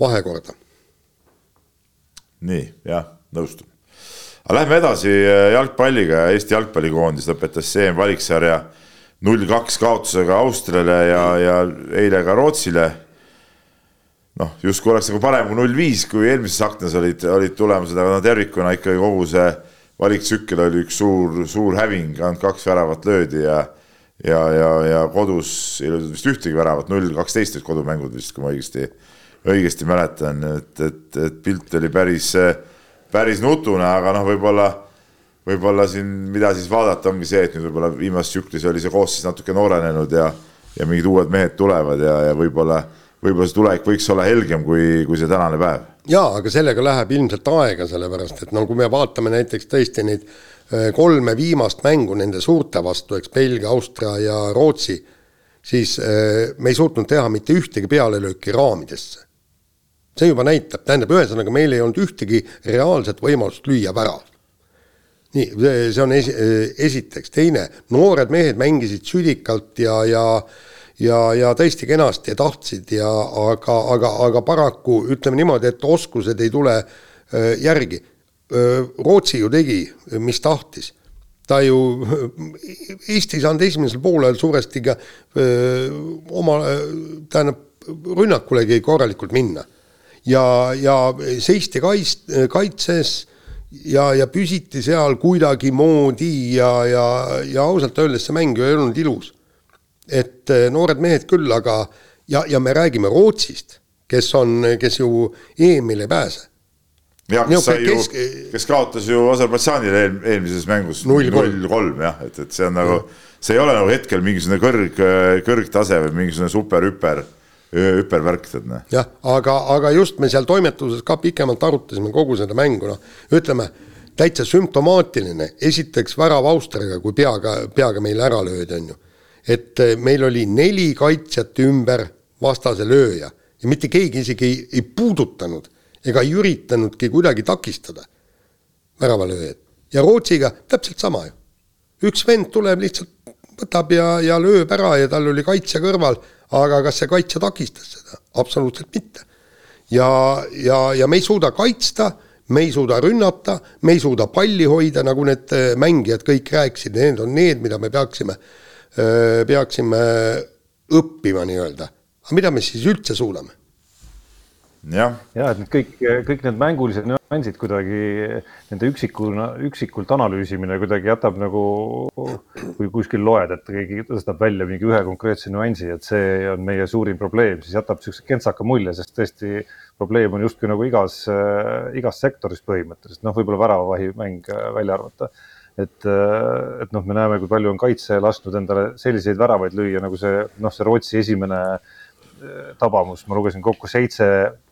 vahekorda. nii, jah, nõustun. aga lähme edasi äh, jalgpalliga, Eesti jalgpallikoondis lõpetas CM-valiksarja null kaks kaotusega Austriale ja, ja eile ka Rootsile. noh, justkui oleks nagu parem kui null viis, kui eelmises aknas olid, olid tulemused, aga no tervikuna ikkagi kogu see valiktsükkel oli üks suur, suur häving, ainult kaks väravat löödi ja ja, ja, ja kodus ei löödud vist ühtegi väravat, null kaksteist olid kodumängud vist, kui ma õigesti, õigesti mäletan, et, et, et pilt oli päris, päris nutune, aga noh, võib-olla võib-olla siin, mida siis vaadata, ongi see, et nüüd võib-olla viimases tsüklis oli see koosseis natuke noorenenud ja, ja mingid uued mehed tulevad ja, ja võib-olla, võib-olla see tulevik võiks olla helgem kui, kui see tänane päev. jaa, aga sellega läheb ilmselt aega, sellepärast et no kui me vaatame näiteks tõesti neid äh, kolme viimast mängu nende suurte vastu, eks Belgia, Austria ja Rootsi, siis äh, me ei suutnud teha mitte ühtegi pealelööki raamidesse. See juba näitab, tähendab, ühesõnaga meil ei olnud ühtegi reaalset võimalust lüüa värav nii, see on esi-, esiteks, teine, noored mehed mängisid südikalt ja, ja ja, ja tõesti kenasti tahtsid ja aga, aga, aga paraku ütleme niimoodi, et oskused ei tule äh, järgi. Rootsi ju tegi, mis tahtis. ta ju, Eesti saanud esimesel poolel suuresti ka öö, oma, tähendab, rünnakulegi korralikult minna ja, ja seisti kaits-, kaitses ja, ja püsiti seal kuidagimoodi ja, ja, ja ausalt öeldes see mäng ju ei olnud ilus. et eh, noored mehed küll, aga ja, ja me räägime Rootsist, kes on, kes ju EM-ile ei pääse. Jah, kes sai ju kesk..., kes kaotas ju Aserbaidžaanile eel, eelmises mängus null kolm jah, et, et see on nagu, see ei ole nagu hetkel mingisugune kõrg, kõrgtase või mingisugune super-hüper, hüpervärk, tead noh. jah, aga, aga just me seal toimetuses ka pikemalt arutasime kogu seda mängu, noh, ütleme täitsa sümptomaatiline, esiteks värav Austriaga, kui peaga, peaga meile ära löödi, on ju. et eh, meil oli neli kaitsjat ümber vastase lööja ja mitte keegi isegi ei, ei puudutanud ega ei üritanudki kuidagi takistada väravalööjat. ja Rootsiga täpselt sama ju. üks vend tuleb lihtsalt, võtab ja, ja lööb ära ja tal oli kaitsja kõrval, aga kas see kaitsja takistas seda? absoluutselt mitte. ja, ja, ja me ei suuda kaitsta, me ei suuda rünnata, me ei suuda palli hoida, nagu need äh, mängijad kõik rääkisid, need on need, mida me peaksime, äh, peaksime õppima nii-öelda. aga mida me siis üldse suudame? Ja, ja et need kõik, kõik need mängulised nüansid kuidagi, nende üksikuna, üksikult analüüsimine kuidagi jätab nagu, kui kuskil loed, et keegi tõstab välja mingi ühe konkreetse nüansi, et see on meie suurim probleem, siis jätab niisuguse kentsaka mulje, sest tõesti probleem on justkui nagu igas, igas sektoris põhimõtteliselt, noh, võib-olla väravavahi mäng välja arvata. Et, et noh, me näeme, kui palju on kaitse lasknud endale selliseid väravaid lüüa, nagu see noh, see Rootsi esimene tabamus, ma lugesin kokku seitse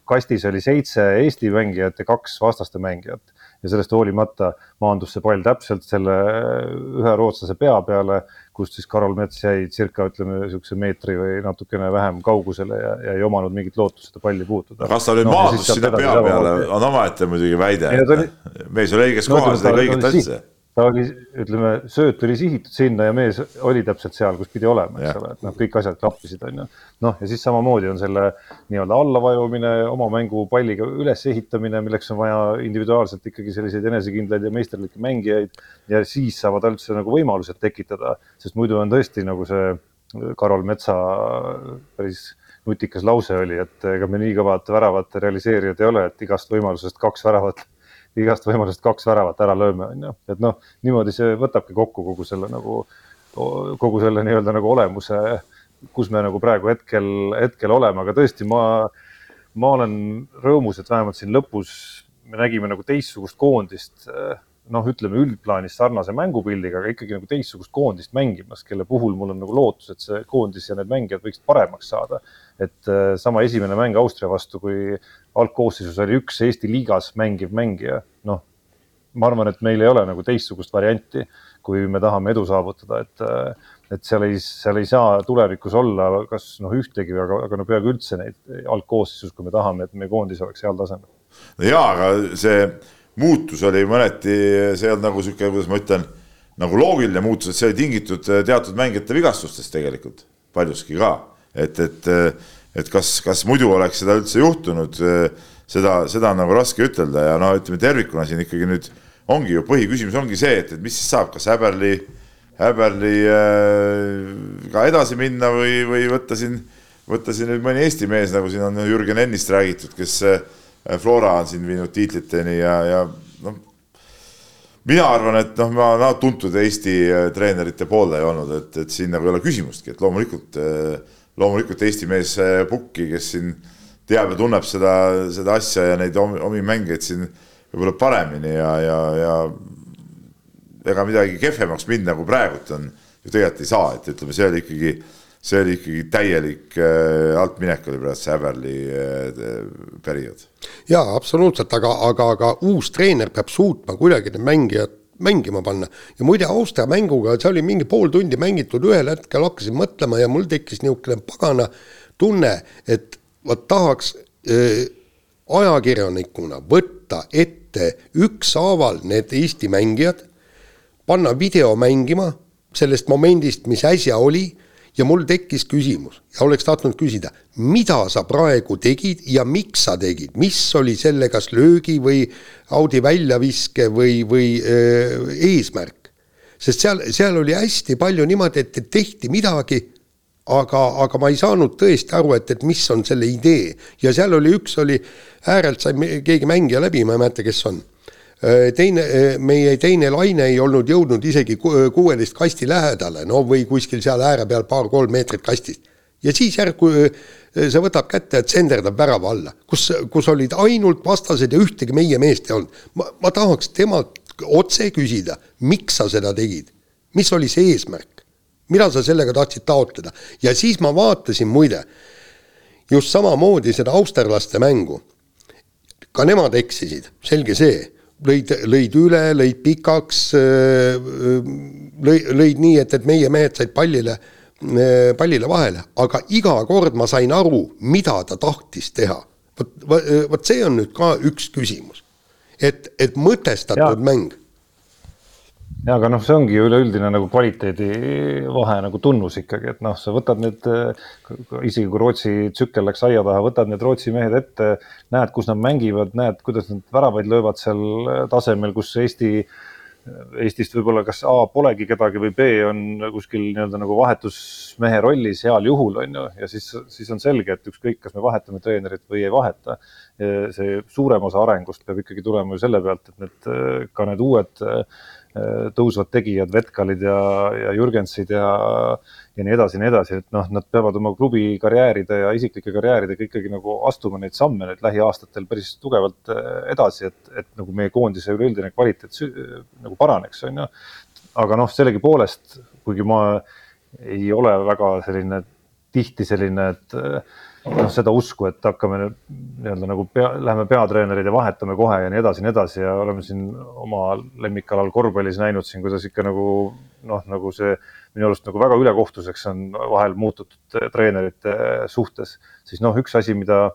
kastis oli seitse Eesti mängijat ja kaks vastaste mängijat. Ja sellest hoolimata maandus see pall täpselt selle ühe rootslase pea peale, kust siis Karol Mets jäi circa ütleme niisuguse meetri või natukene vähem kaugusele ja, ja ei omanud mingit lootust seda palli puutuda. kas ta nüüd no, maandus sinna pea peale, on omaette muidugi väide. mees oli õiges kohas, tegi õiget asja ta oli, ütleme, sööt oli sihitud sinna ja mees oli täpselt seal, kus pidi olema, eks ole, et noh, kõik asjad klappisid, on ju. noh, ja siis samamoodi on selle nii-öelda allavajumine, oma mängu palliga ülesehitamine, milleks on vaja individuaalselt ikkagi selliseid enesekindlaid ja meisterlikke mängijaid ja siis saavad üldse nagu võimalused tekitada, sest muidu on tõesti nagu see Karol Metsa päris nutikas lause oli, et ega me nii kõvad väravate realiseerijad ei ole, et igast võimalusest kaks väravat igast võimalusest kaks väravat ära lööme, on ju, et noh, niimoodi see võtabki kokku kogu selle nagu, kogu selle nii-öelda nagu olemuse, kus me nagu praegu hetkel, hetkel oleme, aga tõesti, ma, ma olen rõõmus, et vähemalt siin lõpus me nägime nagu teistsugust koondist noh, ütleme üldplaanis sarnase mängupildiga, aga ikkagi nagu teistsugust koondist mängimas, kelle puhul mul on nagu lootus, et see koondis ja need mängijad võiksid paremaks saada. et sama esimene mäng Austria vastu, kui algkoosseisus oli üks Eesti liigas mängiv mängija, noh, ma arvan, et meil ei ole nagu teistsugust varianti, kui me tahame edu saavutada, et äh, et seal ei, seal ei saa tulevikus olla kas noh, ühtegi, aga, aga no peaaegu üldse neid algkoosseisus, kui me tahame, et meie koondis oleks heal tasemel. no jaa, aga see muutus oli mõneti, olnud nagu sihuke, kuidas ma ütlen, nagu loogiline muutus, et see oli tingitud teatud mängijate vigastustest tegelikult paljuski ka, et, et, eh, et kas, kas muidu oleks seda üldse juhtunud, eh, seda, seda on nagu raske ütelda ja no ütleme tervikuna siin ikkagi nüüd ongi ju põhiküsimus ongi see, et, et mis siis saab, kas Häberli, Häberli äh, ka edasi minna või, või võtta siin, võtta siin nüüd mõni Eesti mees, nagu siin on Jürgen Ennist räägitud, kes äh, Flora on siin viinud tiitliteni ja, ja noh, mina arvan, et noh, ma olen tuntud Eesti treenerite pooldaja olnud, et, et siin nagu ei ole küsimustki, et loomulikult, äh, loomulikult Eesti mees Pukki, kes siin teab ja tunneb seda, seda asja ja neid omi, omi mängijaid siin võib-olla paremini ja, ja, ja ega midagi kehvemaks minna, kui praegult on, ju tegelikult ei saa, et ütleme, see oli ikkagi see oli ikkagi täielik äh, altminek oli praegu see Häberli äh, periood. jaa, absoluutselt, aga, aga, aga uus treener peab suutma kuidagi need mängijad mängima panna. ja muide, Austria mänguga, see oli mingi pool tundi mängitud, ühel hetkel hakkasin mõtlema ja mul tekkis niisugune pagana tunne, et vot tahaks äh, ajakirjanikuna võtta ette ükshaaval need Eesti mängijad, panna video mängima sellest momendist, mis äsja oli ja mul tekkis küsimus ja oleks tahtnud küsida, mida sa praegu tegid ja miks sa tegid, mis oli selle kas löögi või Audi väljaviske või, või äh, eesmärk. sest seal, seal oli hästi palju niimoodi, et tehti midagi, aga, aga ma ei saanud tõesti aru, et, et mis on selle idee ja seal oli üks oli, äärelt sai keegi mängija läbi, ma ei mäleta, kes on. Äh, teine, äh, meie teine laine ei olnud jõudnud isegi kuueteist kasti lähedale, no või kuskil seal ääre peal paar-kolm meetrit kastist. ja siis järku see võtab kätte ja tsenderdab värava alla, kus, kus olid ainult vastased ja ühtegi meie meest ei olnud. ma, ma tahaks temalt otse küsida, miks sa seda tegid, mis oli see eesmärk? mida sa sellega tahtsid taotleda ja siis ma vaatasin muide just samamoodi seda austerlaste mängu. ka nemad eksisid, selge see, lõid, lõid üle, lõid pikaks, lõi, lõid nii, et, et meie mehed said pallile, pallile vahele, aga iga kord ma sain aru, mida ta tahtis teha. vot, vot see on nüüd ka üks küsimus. et, et mõtestatud ja. mäng ja aga noh, see ongi üleüldine nagu kvaliteedi vahe nagu tunnus ikkagi, et noh, sa võtad need, isegi kui Rootsi tsükkel läks aia taha, võtad need Rootsi mehed ette, näed, kus nad mängivad, näed, kuidas nad väravaid löövad seal tasemel, kus Eesti, Eestist võib-olla kas A polegi kedagi või B on kuskil nii-öelda nagu vahetusmehe rollis heal juhul on ju, ja siis, siis on selge, et ükskõik, kas me vahetame treenerit või ei vaheta. see suurem osa arengust peab ikkagi tulema ju selle pealt, et need ka need uued Äh, tõusvad tegijad, Vetkalid ja, ja Jürgensid ja, ja nii edasi ja nii edasi, et noh, nad peavad oma klubi karjääride ja isiklike karjääridega ikkagi nagu astuma neid samme nüüd lähiaastatel päris tugevalt äh, edasi, et, et nagu meie koondise üleüldine kvaliteet nagu paraneks, on ju. aga noh, sellegipoolest, kuigi ma ei ole väga selline tihti selline, et noh, seda usku, et hakkame nii-öelda nagu pea, läheme peatreenerid ja vahetame kohe ja nii edasi ja nii edasi ja oleme siin oma lemmikalal korvpallis näinud siin, kuidas ikka nagu noh, nagu see minu arust nagu väga ülekohtuseks on vahel muututud treenerite suhtes, siis noh, üks asi, mida,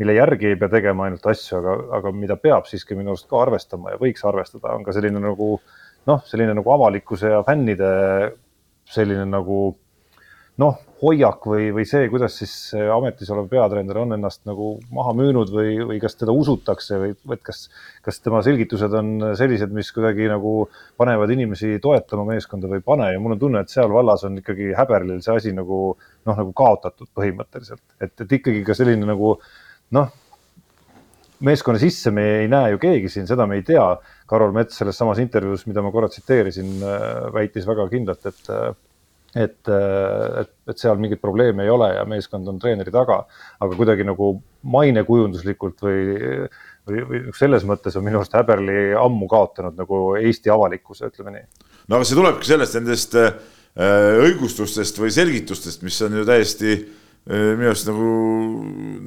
mille järgi ei pea tegema ainult asju, aga, aga mida peab siiski minu arust ka arvestama ja võiks arvestada, on ka selline nagu noh, selline nagu avalikkuse ja fännide selline nagu noh hoiak või, või see, kuidas siis ametis olev peatreener on ennast nagu maha müünud või, või kas teda usutakse või, või et kas, kas tema selgitused on sellised, mis kuidagi nagu panevad inimesi toetama meeskonda või ei pane ja mul on tunne, et seal vallas on ikkagi häberlil see asi nagu noh, nagu kaotatud põhimõtteliselt, et, et ikkagi ka selline nagu noh, meeskonna sisse me ei näe ju keegi siin, seda me ei tea. Karol Mets selles samas intervjuus, mida ma korra tsiteerisin, väitis väga kindlalt, et et, et, et seal mingeid probleeme ei ole ja meeskond on treeneri taga, aga kuidagi nagu mainekujunduslikult või, või, või selles mõttes on minu arust Häberli ammu kaotanud nagu Eesti avalikkuse, ütleme nii. no aga see tulebki sellest nendest äh, õigustustest või selgitustest, mis on ju täiesti äh, minu arust nagu,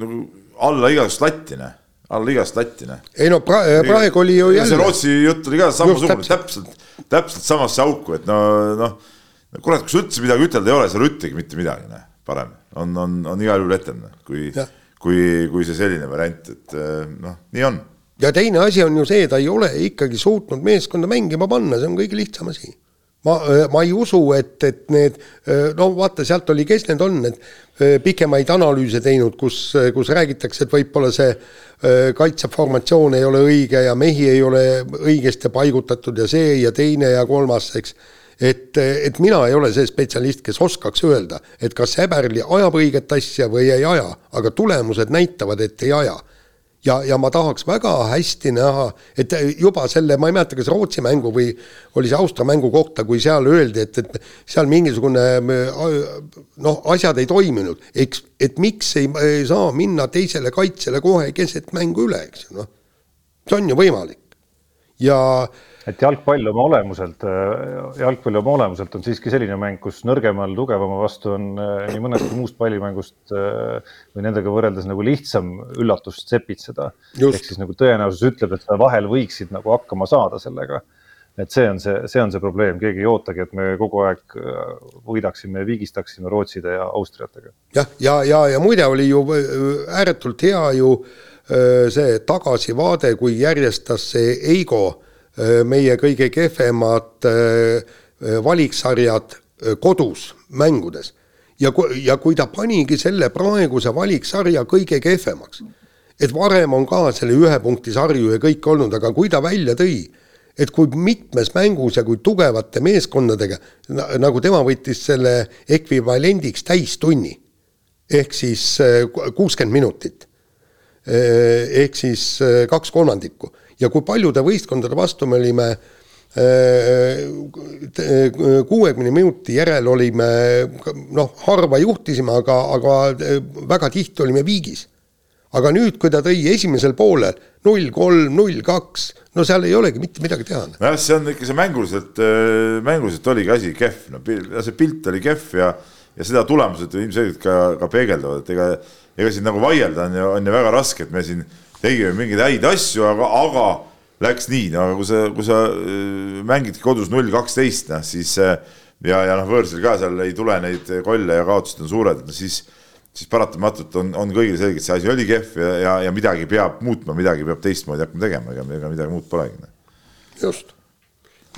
nagu alla igasugust latti, noh alla igast latti, noh. ei no pra praegu oli ju jälle. see Rootsi jutt oli ka samasugune, täpselt, täpselt samasse auku, et no, noh kurat, kui sul üldse midagi ütelda ei ole, ei ütlegi mitte midagi, noh, parem on, on, on igal juhul etem, kui, kui, kui see selline variant, et eh, noh, nii on. ja teine asi on ju see, ta ei ole ikkagi suutnud meeskonda mängima panna, see on kõige lihtsam asi. ma, eh, ma ei usu, et, et need, eh, no vaata, sealt oli, kes need on, need pikemaid analüüse teinud, kus, kus räägitakse, et võib-olla see kaitseformatsioon ei ole õige ja mehi ei ole õigesti paigutatud ja see ja teine ja kolmas, eks et, et mina ei ole see spetsialist, kes oskaks öelda, et kas Häberli ajab õiget asja või ei aja, aga tulemused näitavad, et ei aja. ja, ja ma tahaks väga hästi näha, et juba selle, ma ei mäleta, kas Rootsi mängu või oli see Austria mängu kohta, kui seal öeldi, et, et seal mingisugune noh, asjad ei toiminud, eks, et miks ei, ei saa minna teisele kaitsele kohe keset mängu üle, eks ju, noh. see on ju võimalik. ja äh, et jalgpall oma olemuselt, jalgpall oma olemuselt on siiski selline mäng, kus nõrgemal tugevama vastu on äh, nii mõnestki muust pallimängust äh, või nendega võrreldes nagu lihtsam üllatust sepitseda. ehk siis nagu tõenäosus ütleb, et sa vahel võiksid nagu hakkama saada sellega. et see on see, see on see probleem, keegi ei ootagi, et me kogu aeg äh, võidaksime ja viigistaksime Rootside ja Austriatega. jah, ja, ja, ja, ja muide oli ju ääretult hea ju see tagasivaade, kui järjestas see Eigo Äh, meie kõige kehvemad äh, valiksarjad äh, kodus mängudes. ja, ja kui ta panigi selle praeguse valiksarja kõige kehvemaks, et varem on ka selle ühe punkti sarju ja kõik olnud, aga kui ta välja tõi, et kui mitmes mängus ja kui tugevate meeskondadega, nagu tema võttis selle ekvivalendiks täistunni, ehk siis äh, kuuskümmend minutit. Äh, ehk siis äh, kaks kolmandikku ja kui paljude võistkondade vastu me olime kuuekümne minuti järel olime noh, harva juhtisime, aga, aga väga tihti olime viigis. Aga nüüd, kui ta tõi esimesel poolel null kolm, null kaks, no seal ei olegi mitte midagi teha. nojah, see on ikka see mänguliselt, äh, mänguliselt oligi asi kehv, no see pilt oli kehv ja, ja seda tulemused ilmselgelt ka, ka peegeldavad, et ega, ega siin nagu vaielda on ju, on ju väga raske, et me siin tegime mingeid häid asju, aga, aga läks nii, no aga kui sa, kui sa äh, mängidki kodus null kaksteist, noh siis ja, ja noh, võõrsil ka seal ei tule neid kolle ja kaotused on suured, no siis siis paratamatult on, on kõigil selge, et see asi oli kehv ja, ja, ja midagi peab muutma, midagi peab teistmoodi hakkama tegema, ega, ega midagi muud polegi. just.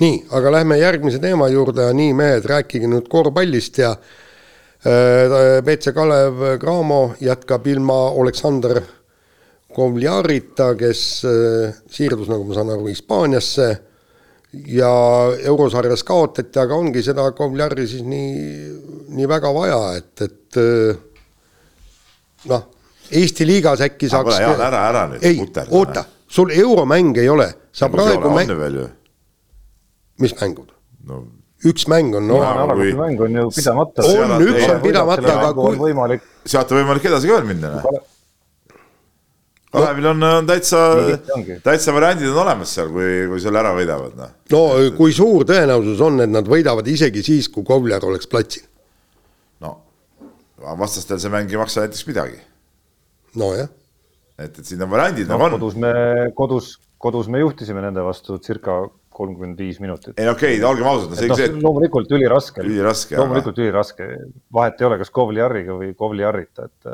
nii, aga lähme järgmise teema juurde nii, mehed, rääkige nüüd korvpallist ja äh, BC Kalev Cramo jätkab ilma Aleksander Kovliarita, kes äh, siirdus, nagu ma saan aru, Hispaaniasse ja eurosarjas kaotati, aga ongi seda Kovliari siis nii, nii väga vaja, et, et äh, noh, Eesti liigas äkki saaks. ära, ära nüüd. ei, oota, sul euromäng ei ole, sa nagu praegu mäng. mis mängud no.? üks mäng on no,. Kui... mäng on ju pidamata. on, üks on pidamata, aga kui. võimalik. sealt on võimalik edasi ka veel minna. Kalevil on, on täitsa, täitsa variandid on olemas seal, kui, kui selle ära võidavad, noh. no kui suur tõenäosus on, et nad võidavad isegi siis, kui Kovler oleks platsil? vastastel see mäng ei maksa näiteks midagi. nojah. et, et siin on variandid no, nagu on. kodus me, kodus, kodus me juhtisime nende vastu circa kolmkümmend viis minutit. ei okei okay,, olgem ausad, see no, see, loomulikult üliraske. üliraske. loomulikult aga... üliraske, vahet ei ole, kas Kovliariga või Kovliarita, et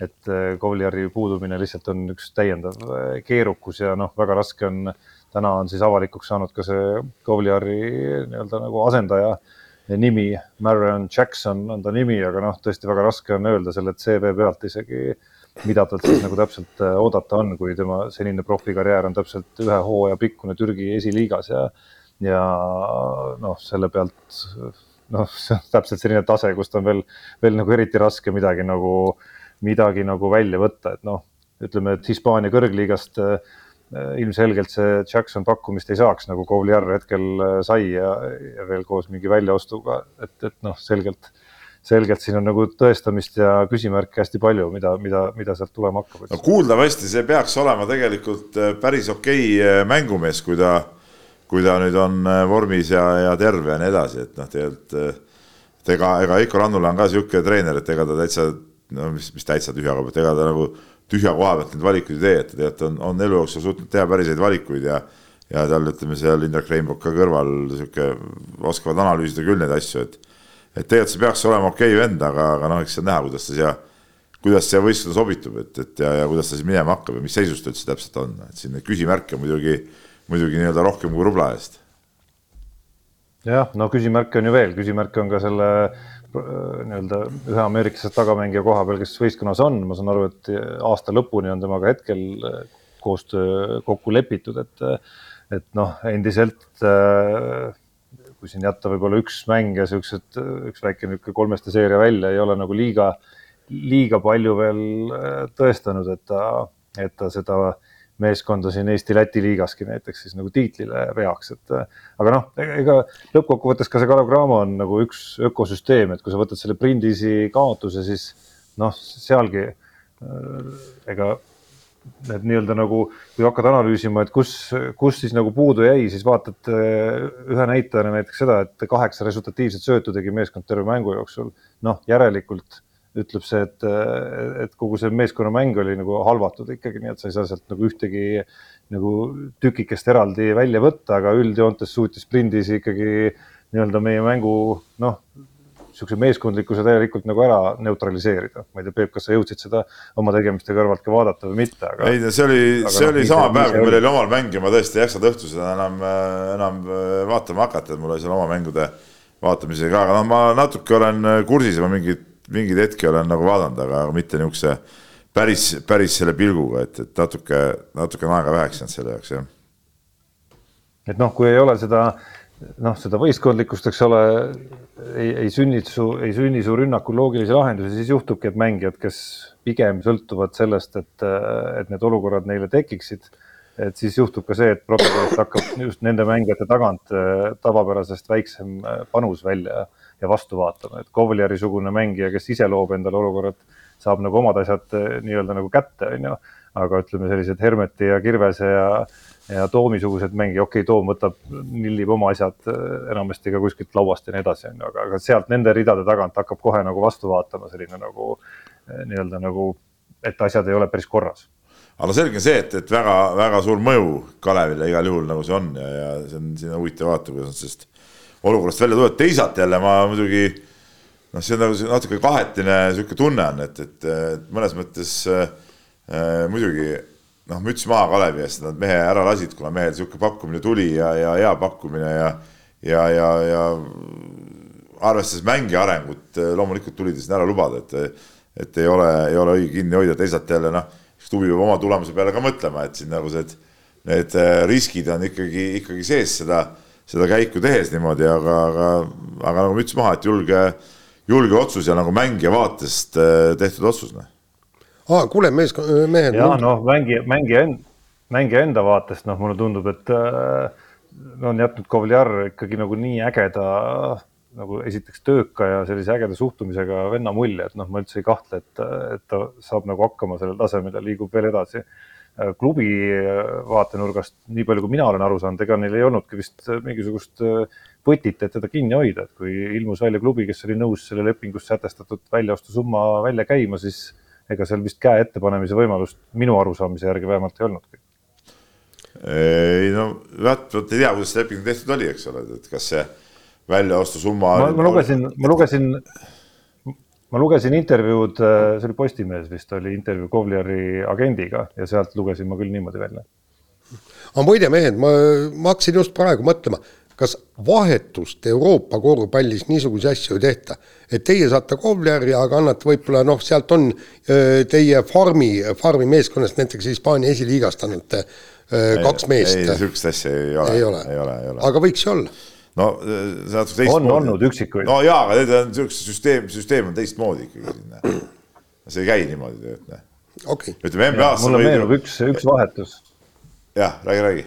et Kovliari puudumine lihtsalt on üks täiendav keerukus ja noh, väga raske on, täna on siis avalikuks saanud ka see Kovliari nii-öelda nagu asendaja nimi, Marion Jackson on ta nimi, aga noh, tõesti väga raske on öelda selle CV pealt isegi, mida talt siis nagu täpselt äh, oodata on, kui tema senine profikarjäär on täpselt ühe hooaja pikkune Türgi esiliigas ja, ja noh, selle pealt noh, see on täpselt selline tase, kust on veel, veel nagu eriti raske midagi nagu, midagi nagu välja võtta, et noh, ütleme, et Hispaania kõrgliigast äh, Äh, ilmselgelt see Jackson pakkumist ei saaks, nagu Kovliar hetkel äh, sai ja, ja veel koos mingi väljaostuga, et, et noh, selgelt, selgelt siin on nagu tõestamist ja küsimärke hästi palju, mida, mida, mida sealt tulema hakkab. no kuuldavasti see peaks olema tegelikult päris okei mängumees, kui ta, kui ta nüüd on vormis ja, ja terve ja nii edasi, et noh, tegelikult et ega, ega Heiko Rannula on ka niisugune treener, et ega ta täitsa, no mis, mis täitsa tühja koha pealt, ega ta nagu tühja koha pealt neid valikuid ei tee, et tegelikult on, on elu jooksul suutnud teha päris häid valikuid ja ja tal, ütleme seal Indrek Reinbok ka kõrval sihuke, oskavad analüüsida küll neid asju, et et tegelikult see peaks olema okei okay vend, aga, aga noh, eks see on näha, kuidas ta siia, kuidas siia võistkonda sobitub, et, et ja, ja kuidas ta siis minema hakkab ja mis seisus ta üldse täpselt on, et siin neid küsimärke muidugi, muidugi nii-öelda rohkem kui rubla eest. jah, no küsimärke on ju veel, küsimärke on ka selle Äh, nii-öelda ühe ameeriklase tagamängija koha peal, kes võistkonnas on, ma saan aru, et aasta lõpuni on temaga hetkel äh, koostöö kokku lepitud, et, et noh, endiselt kui siin jätta võib-olla üks mäng ja siuksed, üks väike niisugune kolmeste seeria välja, ei ole nagu liiga, liiga palju veel äh, tõestanud, et ta, et ta seda meeskonda siin Eesti-Läti liigaski näiteks siis nagu tiitlile veaks, et aga noh, ega lõppkokkuvõttes ka see Kalev Cramo on nagu üks ökosüsteem, et kui sa võtad selle Prindisi kaotuse, siis noh, sealgi äh, ega need nii-öelda nagu, kui hakkad analüüsima, et kus, kus siis nagu puudu jäi, siis vaatad äh, ühe näitajana näiteks seda, et kaheksa resultatiivset söötu tegi meeskond terve mängu jooksul. noh, järelikult ütleb see, et, et kogu see meeskonnamäng oli nagu halvatud ikkagi, nii et sa ei saa sealt nagu ühtegi nagu tükikest eraldi välja võtta, aga üldjoontes suutis sprindis ikkagi nii-öelda meie mängu noh, niisuguse meeskondlikkuse täielikult nagu ära neutraliseerida. ma ei tea, Peep, kas sa jõudsid seda oma tegemiste kõrvalt ka vaadata või mitte, aga. ei, see oli, see no, oli sama päev, kui meil oli omal mäng ja ma tõesti ei jaksanud õhtul seda enam, enam vaatama hakata, et mul oli seal oma mängude vaatamisega aga noh, ma natuke olen kursis, ma mingit mingeid hetki olen nagu vaadanud, aga mitte niisuguse päris, päris selle pilguga, et, et natuke, natuke on aega väheks jäänud selle jaoks, jah. et noh, kui ei ole seda noh, seda võistkondlikkust, eks ole, ei, ei sünni su, ei sünni su rünnakul loogilisi lahendusi, siis juhtubki, et mängijad, kes pigem sõltuvad sellest, et, et need olukorrad neile tekiksid et siis juhtub ka see, et protokollist hakkab just nende mängijate tagant äh, tavapärasest väiksem äh, panus välja ja vastu vaatama, et Kovliari-sugune mängija, kes ise loob endale olukorrad, saab nagu omad asjad äh, nii-öelda nagu kätte, on ju. aga ütleme, sellised Hermeti ja Kirvese ja, ja Toomi-sugused mängijad, okei okay,, Toom võtab, nillib oma asjad enamasti ka kuskilt lauast ja nii edasi, on ju, aga, aga sealt nende ridade tagant hakkab kohe nagu vastu vaatama selline nagu nii-öelda nagu, et asjad ei ole päris korras aga no selge on see, et, et väga-väga suur mõju Kalevile igal juhul nagu see on ja, ja see on, siin on huvitav vaadata, kuidas nad sellest olukorrast välja tulevad. teisalt jälle ma muidugi noh, see on nagu natuke kahetine sihuke tunne on, et, et, et mõnes mõttes äh, muidugi noh, müts maha Kalevi eest, nad mehe ära lasid, kuna mehel sihuke pakkumine tuli ja, ja hea pakkumine ja, ja, ja, ja arvestades mängija arengut, loomulikult tuli ta sinna ära lubada, et, et ei ole, ei ole õige kinni hoida, teisalt jälle noh siis klubi peab oma tulemuse peale ka mõtlema, et siin nagu see, et need äh, riskid on ikkagi, ikkagi sees seda, seda käiku tehes niimoodi, aga, aga, aga nagu müts maha, et julge, julge otsus ja nagu mängija vaatest äh, tehtud otsus. aa, ah, kuule, mees, mehed. ja noh, mängija, mängija enda, mängija enda vaatest, noh, mulle tundub, et äh, on jätnud Kovliar ikkagi nagu nii ägeda nagu esiteks tööka ja sellise ägeda suhtumisega venna mulje, et noh, ma üldse ei kahtle, et, et ta saab nagu hakkama sellel tasemel ja liigub veel edasi. Klubi vaatenurgast, nii palju kui mina olen aru saanud, ega neil ei olnudki vist mingisugust võtit, et teda kinni hoida, et kui ilmus välja klubi, kes oli nõus selle lepingus sätestatud väljaostusumma välja käima, siis ega seal vist käe ettepanemise võimalust minu arusaamise järgi vähemalt ei olnudki. ei no vot, vot ei tea, kuidas see leping tehtud oli, eks ole, et kas see väljaostusumma. ma, ma lugesin, ma lugesin, ma lugesin intervjuud, see oli Postimehes vist oli intervjuu Kovliari agendiga ja sealt lugesin ma küll niimoodi välja. aga muide, mehed, ma, ma hakkasin just praegu mõtlema, kas vahetust Euroopa korvpallis niisuguseid asju ei tehta, et teie saate Kovliari, aga annate võib-olla noh, sealt on teie farmi, farmi meeskonnast näiteks Hispaania esiliigast annate kaks meest. ei, niisugust asja ei ole, ei ole, ei ole, ei ole. aga võiks ju olla no see natuke teistmoodi. on olnud üksikuid. no jaa, aga need on niisugune süsteem, süsteem on teistmoodi ikkagi siin. see ei käi niimoodi, et noh. okay.. ütleme NBA-s. mulle meenub ju... üks, üks vahetus. jah, räägi, räägi.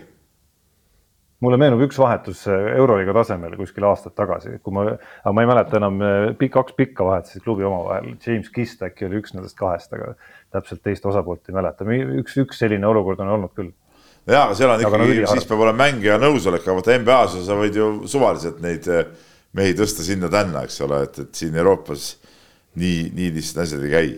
mulle meenub üks vahetus Euroliiga tasemel kuskil aastad tagasi, kui ma, aga ma ei mäleta enam, pikk, kaks pikka vahetasid klubi omavahel. James Kist äkki oli üks nendest kahest, aga täpselt teist osapoolt ei mäleta. üks, üks selline olukord on olnud küll jaa, aga seal on ikkagi, siis peab olema mängija nõusolek, aga vaata NBA-s sa võid ju suvaliselt neid eh, mehi tõsta sinna-tänna, eks ole, et, et siin Euroopas nii, nii lihtsalt asjad ei käi.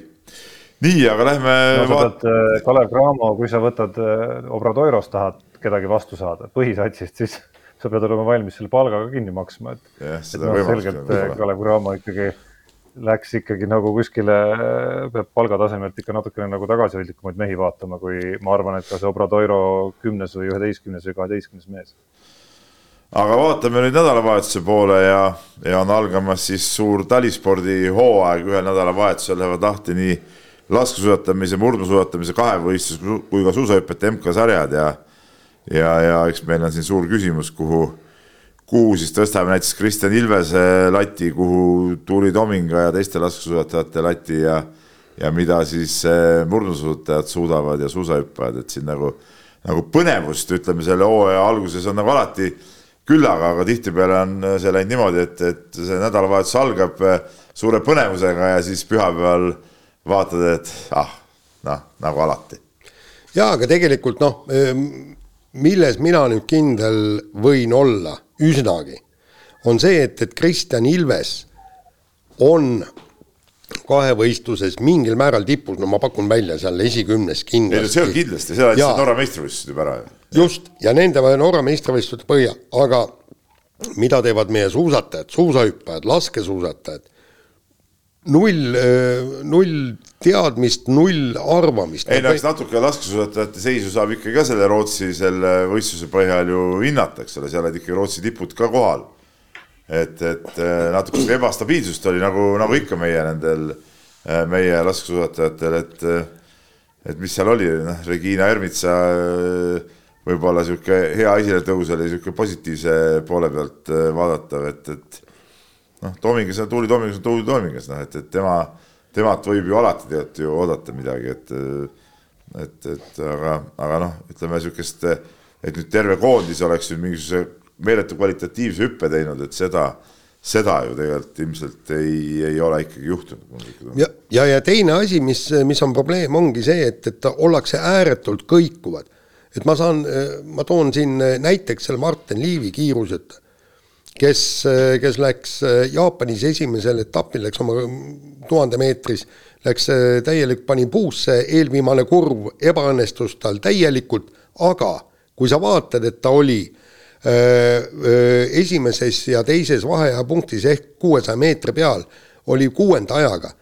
nii, aga lähme no,. sa pead, eh, Kalev Cramo, kui sa võtad eh, Obradoiros tahad kedagi vastu saada, põhisatsist, siis sa pead olema valmis selle palga ka kinni maksma, et. jah, seda no, võimalust. selgelt Kalev Cramo ikkagi läks ikkagi nagu kuskile, peab palgatasemelt ikka natukene nagu tagasihoidlikumaid mehi vaatama, kui ma arvan, et ka see Obradoiro kümnes või üheteistkümnes või kaheteistkümnes mees. aga vaatame nüüd nädalavahetuse poole ja, ja on algamas siis suur talispordi hooaeg, ühel nädalavahetusel lähevad lahti nii laskesuusatamise, murdusuusatamise kahevõistlus kui ka suusahüpete MK-sarjad ja ja, ja eks meil on siin suur küsimus, kuhu kuhu siis tõstame näiteks Kristjan Ilvese lati, kuhu Tuuli Tominga ja teiste laskesuusatajate lati ja ja mida siis eh, murdusuusatajad suudavad ja suusahüppajad, et siin nagu, nagu põnevust, ütleme selle hooaja alguses on nagu alati küllaga, aga tihtipeale on see läinud niimoodi, et, et see nädalavahetus algab eh, suure põnevusega ja siis pühapäeval vaatad, et ah, noh, nagu alati. ja aga tegelikult noh, milles mina nüüd kindel võin olla üsnagi, on see, et, et Kristjan Ilves on kahevõistluses mingil määral tipus, no ma pakun välja seal esikümnes kindlasti. see on kindlasti, seal andsid Norra meistrivõistlused juba ära ju. just, ja nende Norra meistrivõistluste põhjal, aga mida teevad meie suusatajad, suusahüppajad, laskesuusatajad, null, null teadmist, null arvamist. ei no eks natuke laskesuusatajate seisu saab ikkagi ka selle Rootsi selle võistluse põhjal ju hinnata, eks ole, seal olid ikkagi Rootsi tipud ka kohal. et, et natuke ebastabiilsust oli nagu, nagu ikka meie nendel, meie laskesuusatajatel, et, et mis seal oli, noh, Regina Ermitsa võib-olla sihuke hea esiletõus oli sihuke positiivse poole pealt äh, vaadatav, et, et noh, Toomingas on Tuuli Toomingas on Tuuli Toomingas, noh, et, et tema, temalt võib ju alati tegelikult ju oodata midagi, et et, et aga, aga noh, ütleme sihukest, et nüüd terve koondis oleks nüüd mingisuguse meeletu kvalitatiivse hüppe teinud, et seda, seda ju tegelikult ilmselt ei, ei ole ikkagi juhtunud. ja, ja, ja teine asi, mis, mis on probleem, ongi see, et, et ollakse ääretult kõikuvad et ma saan, ma toon siin näiteks selle Martin Liivi kiiruseta, kes, kes läks Jaapanis esimesel etapil, läks oma tuhande meetris, läks täielik, pani puusse, eelviimane kurv ebaõnnestus tal täielikult, aga kui sa vaatad, et ta oli esimeses ja teises vaheajapunktis ehk kuuesaja meetri peal, oli kuuenda ajaga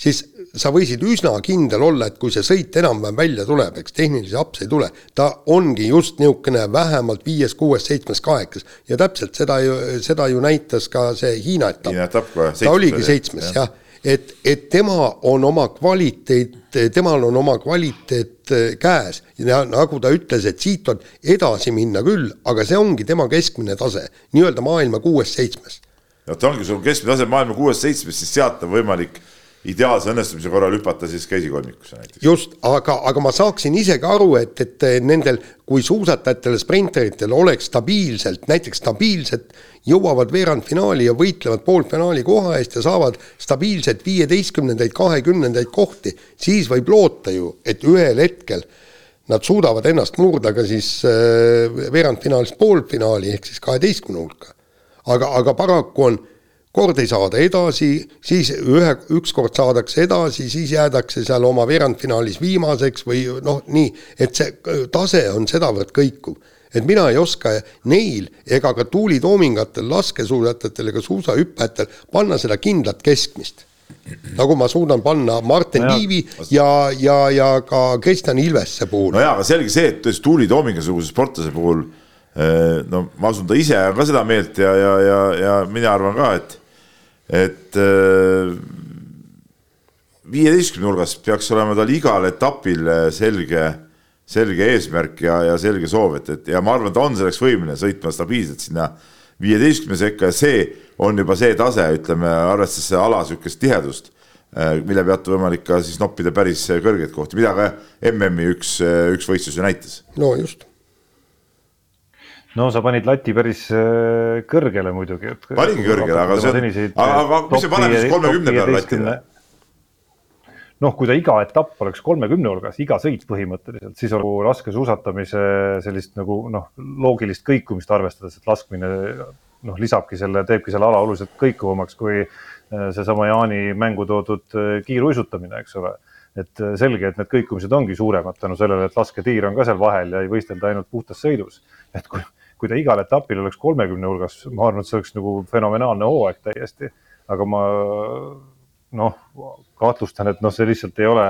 siis sa võisid üsna kindel olla, et kui see sõit enam-vähem välja tuleb, eks tehnilisi apse ei tule, ta ongi just niisugune vähemalt viies, kuues, seitsmes, kaheksas ja täpselt seda ju, seda ju näitas ka see Hiina etapp. Hiina etapp kohe. ta oligi seitsmes jah ja., et, et tema on oma kvaliteet, temal on oma kvaliteet äh, käes ja nagu ta ütles, et siit on edasi minna küll, aga see ongi tema keskmine tase, nii-öelda maailma kuues-seitsmes. no ta ongi sul keskmine tase maailma kuues-seitsmes, siis sealt on võimalik ideaalse õnnestumise korral hüpata siis käsikolmikusse näiteks. just, aga, aga ma saaksin ise ka aru, et, et nendel, kui suusatajatel, sprinteritel oleks stabiilselt, näiteks stabiilselt jõuavad veerandfinaali ja võitlevad poolfinaali koha eest ja saavad stabiilselt viieteistkümnendaid, kahekümnendaid kohti, siis võib loota ju, et ühel hetkel nad suudavad ennast murda ka siis äh, veerandfinaalist poolfinaali ehk siis kaheteistkümne hulka. aga, aga paraku on kord ei saada edasi, siis ühe, ükskord saadakse edasi, siis jäädakse seal oma veerandfinaalis viimaseks või noh, nii, et see tase on sedavõrd kõikuv. et mina ei oska neil ega ka tuulitoomingatel, laskesuusatajatel ega suusahüppajatel panna seda kindlat keskmist. nagu ma suudan panna Martin no Liivi ja, ja, ja ka Kristjan Ilvesse puhul. no jaa, aga selge see, et tuulitoomingasuguse sportlase puhul eh, no ma usun, ta ise on ka seda meelt ja, ja, ja, ja mina arvan ka, et et äh, viieteistkümne nurgas peaks olema tal igal etapil äh, selge, selge eesmärk ja, ja selge soov, et, et ja ma arvan, ta on selleks võimeline sõitma stabiilselt sinna viieteistkümne sekka ja see on juba see tase, ütleme, arvestades ala niisugust tihedust, äh, mille pealt võimalik ka siis noppida päris kõrgeid kohti, mida ka MM-i üks, üks võistlus ju näitas. no just no sa panid lati päris äh, kõrgele muidugi. paningi kõrgele, aga see on, aga, aga mis see paneb siis kolmekümne peale latile? noh, kui ta iga etapp oleks kolmekümne hulgas, iga sõit põhimõtteliselt, siis on laskesuusatamise sellist nagu noh, loogilist kõikumist arvestades, et laskmine noh, lisabki selle, teebki selle ala oluliselt kõikuvamaks kui äh, seesama Jaani mängu toodud äh, kiiruisutamine, eks ole. et selge, et need kõikumised ongi suuremad tänu sellele, et lasketiir on ka seal vahel ja ei võistelda ainult puhtas sõidus. et kui kui ta igal etapil oleks kolmekümne hulgas, ma arvan, et see oleks nagu fenomenaalne hooaeg täiesti, aga ma noh, kahtlustan, et noh, see lihtsalt ei ole,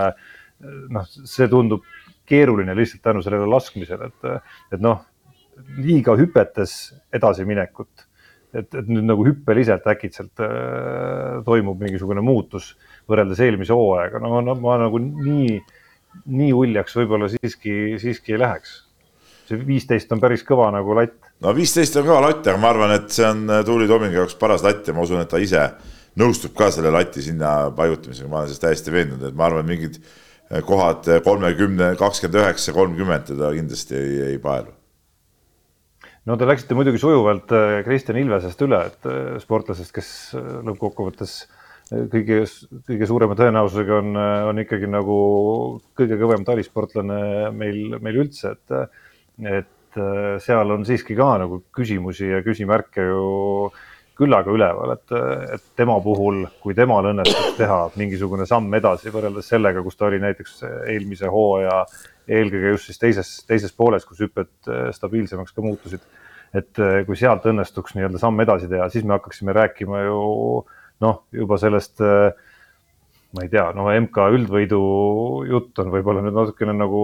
noh, see tundub keeruline lihtsalt tänu sellele laskmisele, et, et noh, liiga hüpetes edasiminekut, et, et nüüd nagu hüppeliselt äkitselt äh, toimub mingisugune muutus võrreldes eelmise hooaega, no, no ma nagu nii, nii uljaks võib-olla siiski, siiski ei läheks see viisteist on päris kõva nagu latt. no viisteist on kõva latt, aga ma arvan, et see on äh, Tuuli Tomingi jaoks paras latt ja ma usun, et ta ise nõustub ka selle lati sinna paigutamisega, ma olen selles täiesti veendunud, et ma arvan, mingid äh, kohad äh, kolmekümne, kakskümmend üheksa, kolmkümmend teda kindlasti ei, ei paelu. no te läksite muidugi sujuvalt Kristjan Ilvesest üle, et sportlasest, kes lõppkokkuvõttes kõige, kõige suurema tõenäosusega on, on ikkagi nagu kõige kõvem talisportlane meil, meil üldse, et et äh, seal on siiski ka nagu küsimusi ja küsimärke ju küllaga üleval, et, et tema puhul, kui temal õnnestuks teha mingisugune samm edasi võrreldes sellega, kus ta oli näiteks eelmise hooaja, eelkõige just siis teises, teises pooles, kus hüpped äh, stabiilsemaks ka muutusid. et äh, kui sealt õnnestuks nii-öelda samm edasi teha, siis me hakkaksime rääkima ju noh, juba sellest ma ei tea, no MK üldvõidu jutt on võib-olla nüüd natukene nagu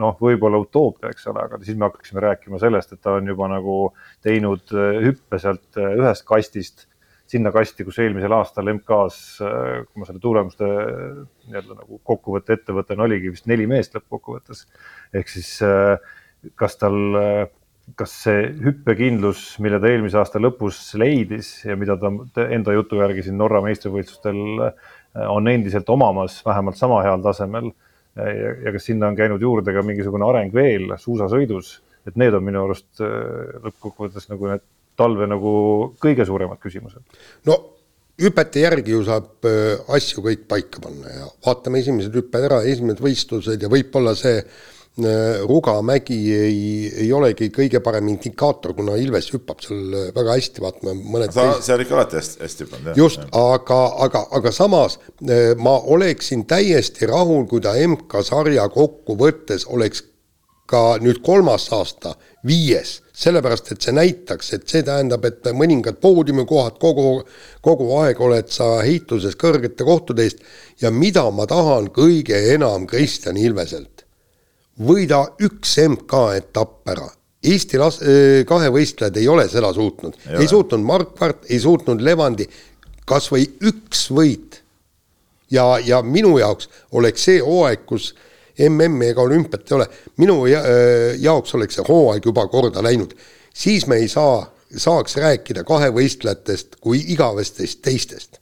noh, võib-olla utoopia, eks ole, aga siis me hakkaksime rääkima sellest, et ta on juba nagu teinud äh, hüppe sealt äh, ühest kastist sinna kasti, kus eelmisel aastal MK-s, äh, kui ma selle tulemuste nii-öelda nagu kokkuvõtte ette võtan, oligi vist neli meest lõppkokkuvõttes. ehk siis kas tal, kas see hüppekindlus, mille ta eelmise aasta lõpus leidis ja mida ta enda jutu järgi siin Norra meistrivõistlustel on endiselt omamas vähemalt sama heal tasemel. ja kas sinna on käinud juurde ka mingisugune areng veel suusasõidus, et need on minu arust lõppkokkuvõttes nagu need talve nagu kõige suuremad küsimused. no hüpete järgi ju saab äh, asju kõik paika panna ja vaatame esimesed hüpped ära, esimesed võistlused ja võib-olla see äh, Rugamägi ei, ei olegi kõige parem indikaator, kuna Ilves hüppab seal äh, väga hästi, vaatame mõned ta, see on ikka alati hästi, hästi hüpanud. just, aga, aga, aga samas ma oleksin täiesti rahul, kui ta MK-sarja kokkuvõttes oleks ka nüüd kolmas aasta viies, sellepärast et see näitaks, et see tähendab, et mõningad poodiumikohad kogu, kogu aeg oled sa heituses kõrgete kohtade eest ja mida ma tahan kõige enam Kristjan Ilveselt. Võida üks MK-etapp ära. Eesti las-, kahevõistlejad ei ole seda suutnud, ei suutnud Markvart, ei suutnud Levandi, kas või üks võit. ja, ja minu jaoks oleks see hooaeg, kus MM-i ega olümpiat ei ole, minu äh, jaoks oleks see hooaeg juba korda läinud. siis me ei saa, saaks rääkida kahevõistlejatest kui igavestest teistest.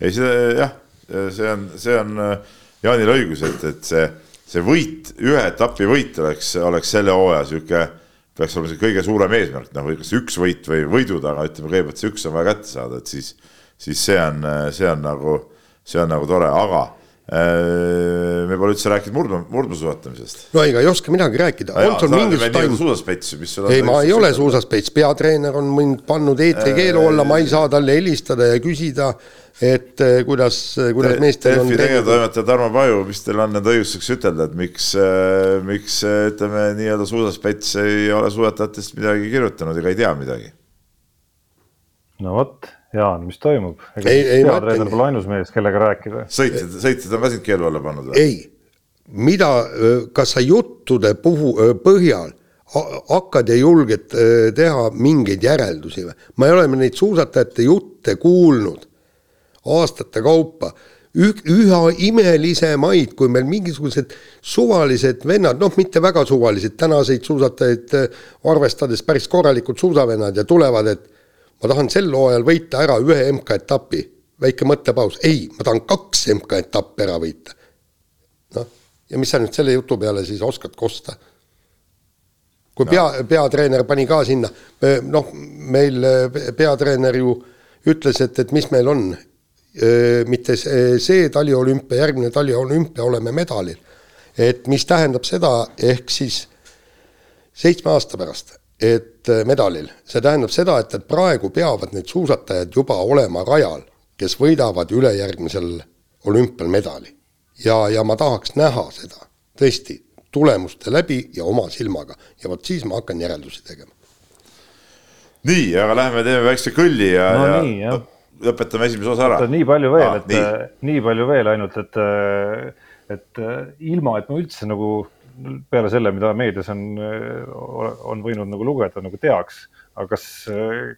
ei, see jah, see on, see on äh, Jaanil õigus, et, et see, see võit, ühe etapi võit oleks, oleks selle hooaja sihuke, peaks olema see kõige suurem eesmärk, noh, kas üks võit või võidud, aga ütleme kõigepealt see üks on vaja kätte saada, et siis, siis see on, see on nagu, see on nagu tore, aga me pole üldse rääkinud murdma, murdmaasuusatamisest. no ega ei oska midagi rääkida. ei, ma ei ole suusaspets, peatreener on mind pannud eetrikeelu alla, ma ei saa talle helistada ja küsida, et äh, kuidas, kuidas meestel on. tegevtoimetaja Tarmo Paju, mis teil on need õigustuseks ütelda, et miks, äh, miks ütleme nii-öelda suusaspets ei ole suusatajatest midagi kirjutanud ega ei tea midagi? no vot Jaan, mis toimub? peatreener pole ainus mees, kellega rääkida. sõitjad, sõitjad on ka sind keelu alla pannud või? ei, mida, kas sa juttude puhu, põhjal hakkad ja julged teha mingeid järeldusi või? ma ei ole neid suusatajate jutte kuulnud aastate kaupa üha imelisemaid, kui meil mingisugused suvalised vennad, noh, mitte väga suvalised, tänaseid suusatajaid arvestades päris korralikud suusavennad ja tulevad, et ma tahan sel hooajal võita ära ühe MK-etapi, väike mõttepaus, ei, ma tahan kaks MK-etappi ära võita. noh, ja mis sa nüüd selle jutu peale siis oskad kosta? kui no. pea, peatreener pani ka sinna, noh, meil peatreener ju ütles, et, et mis meil on, mitte see, see taliolümpia, järgmine taliolümpia oleme medalil. et mis tähendab seda, ehk siis seitsme aasta pärast et äh, medalil, see tähendab seda, et, et praegu peavad need suusatajad juba olema rajal, kes võidavad ülejärgmisel olümpial medali. ja, ja ma tahaks näha seda tõesti tulemuste läbi ja oma silmaga ja vot siis ma hakkan järeldusi tegema. nii, aga lähme teeme väikse kõlli ja no,, ja nii, lõpetame esimese osa ära. nii palju veel ah,, et nii. nii palju veel ainult, et, et ilma, et ma üldse nagu peale selle, mida meedias on, on võinud nagu lugeda, nagu teaks, aga kas,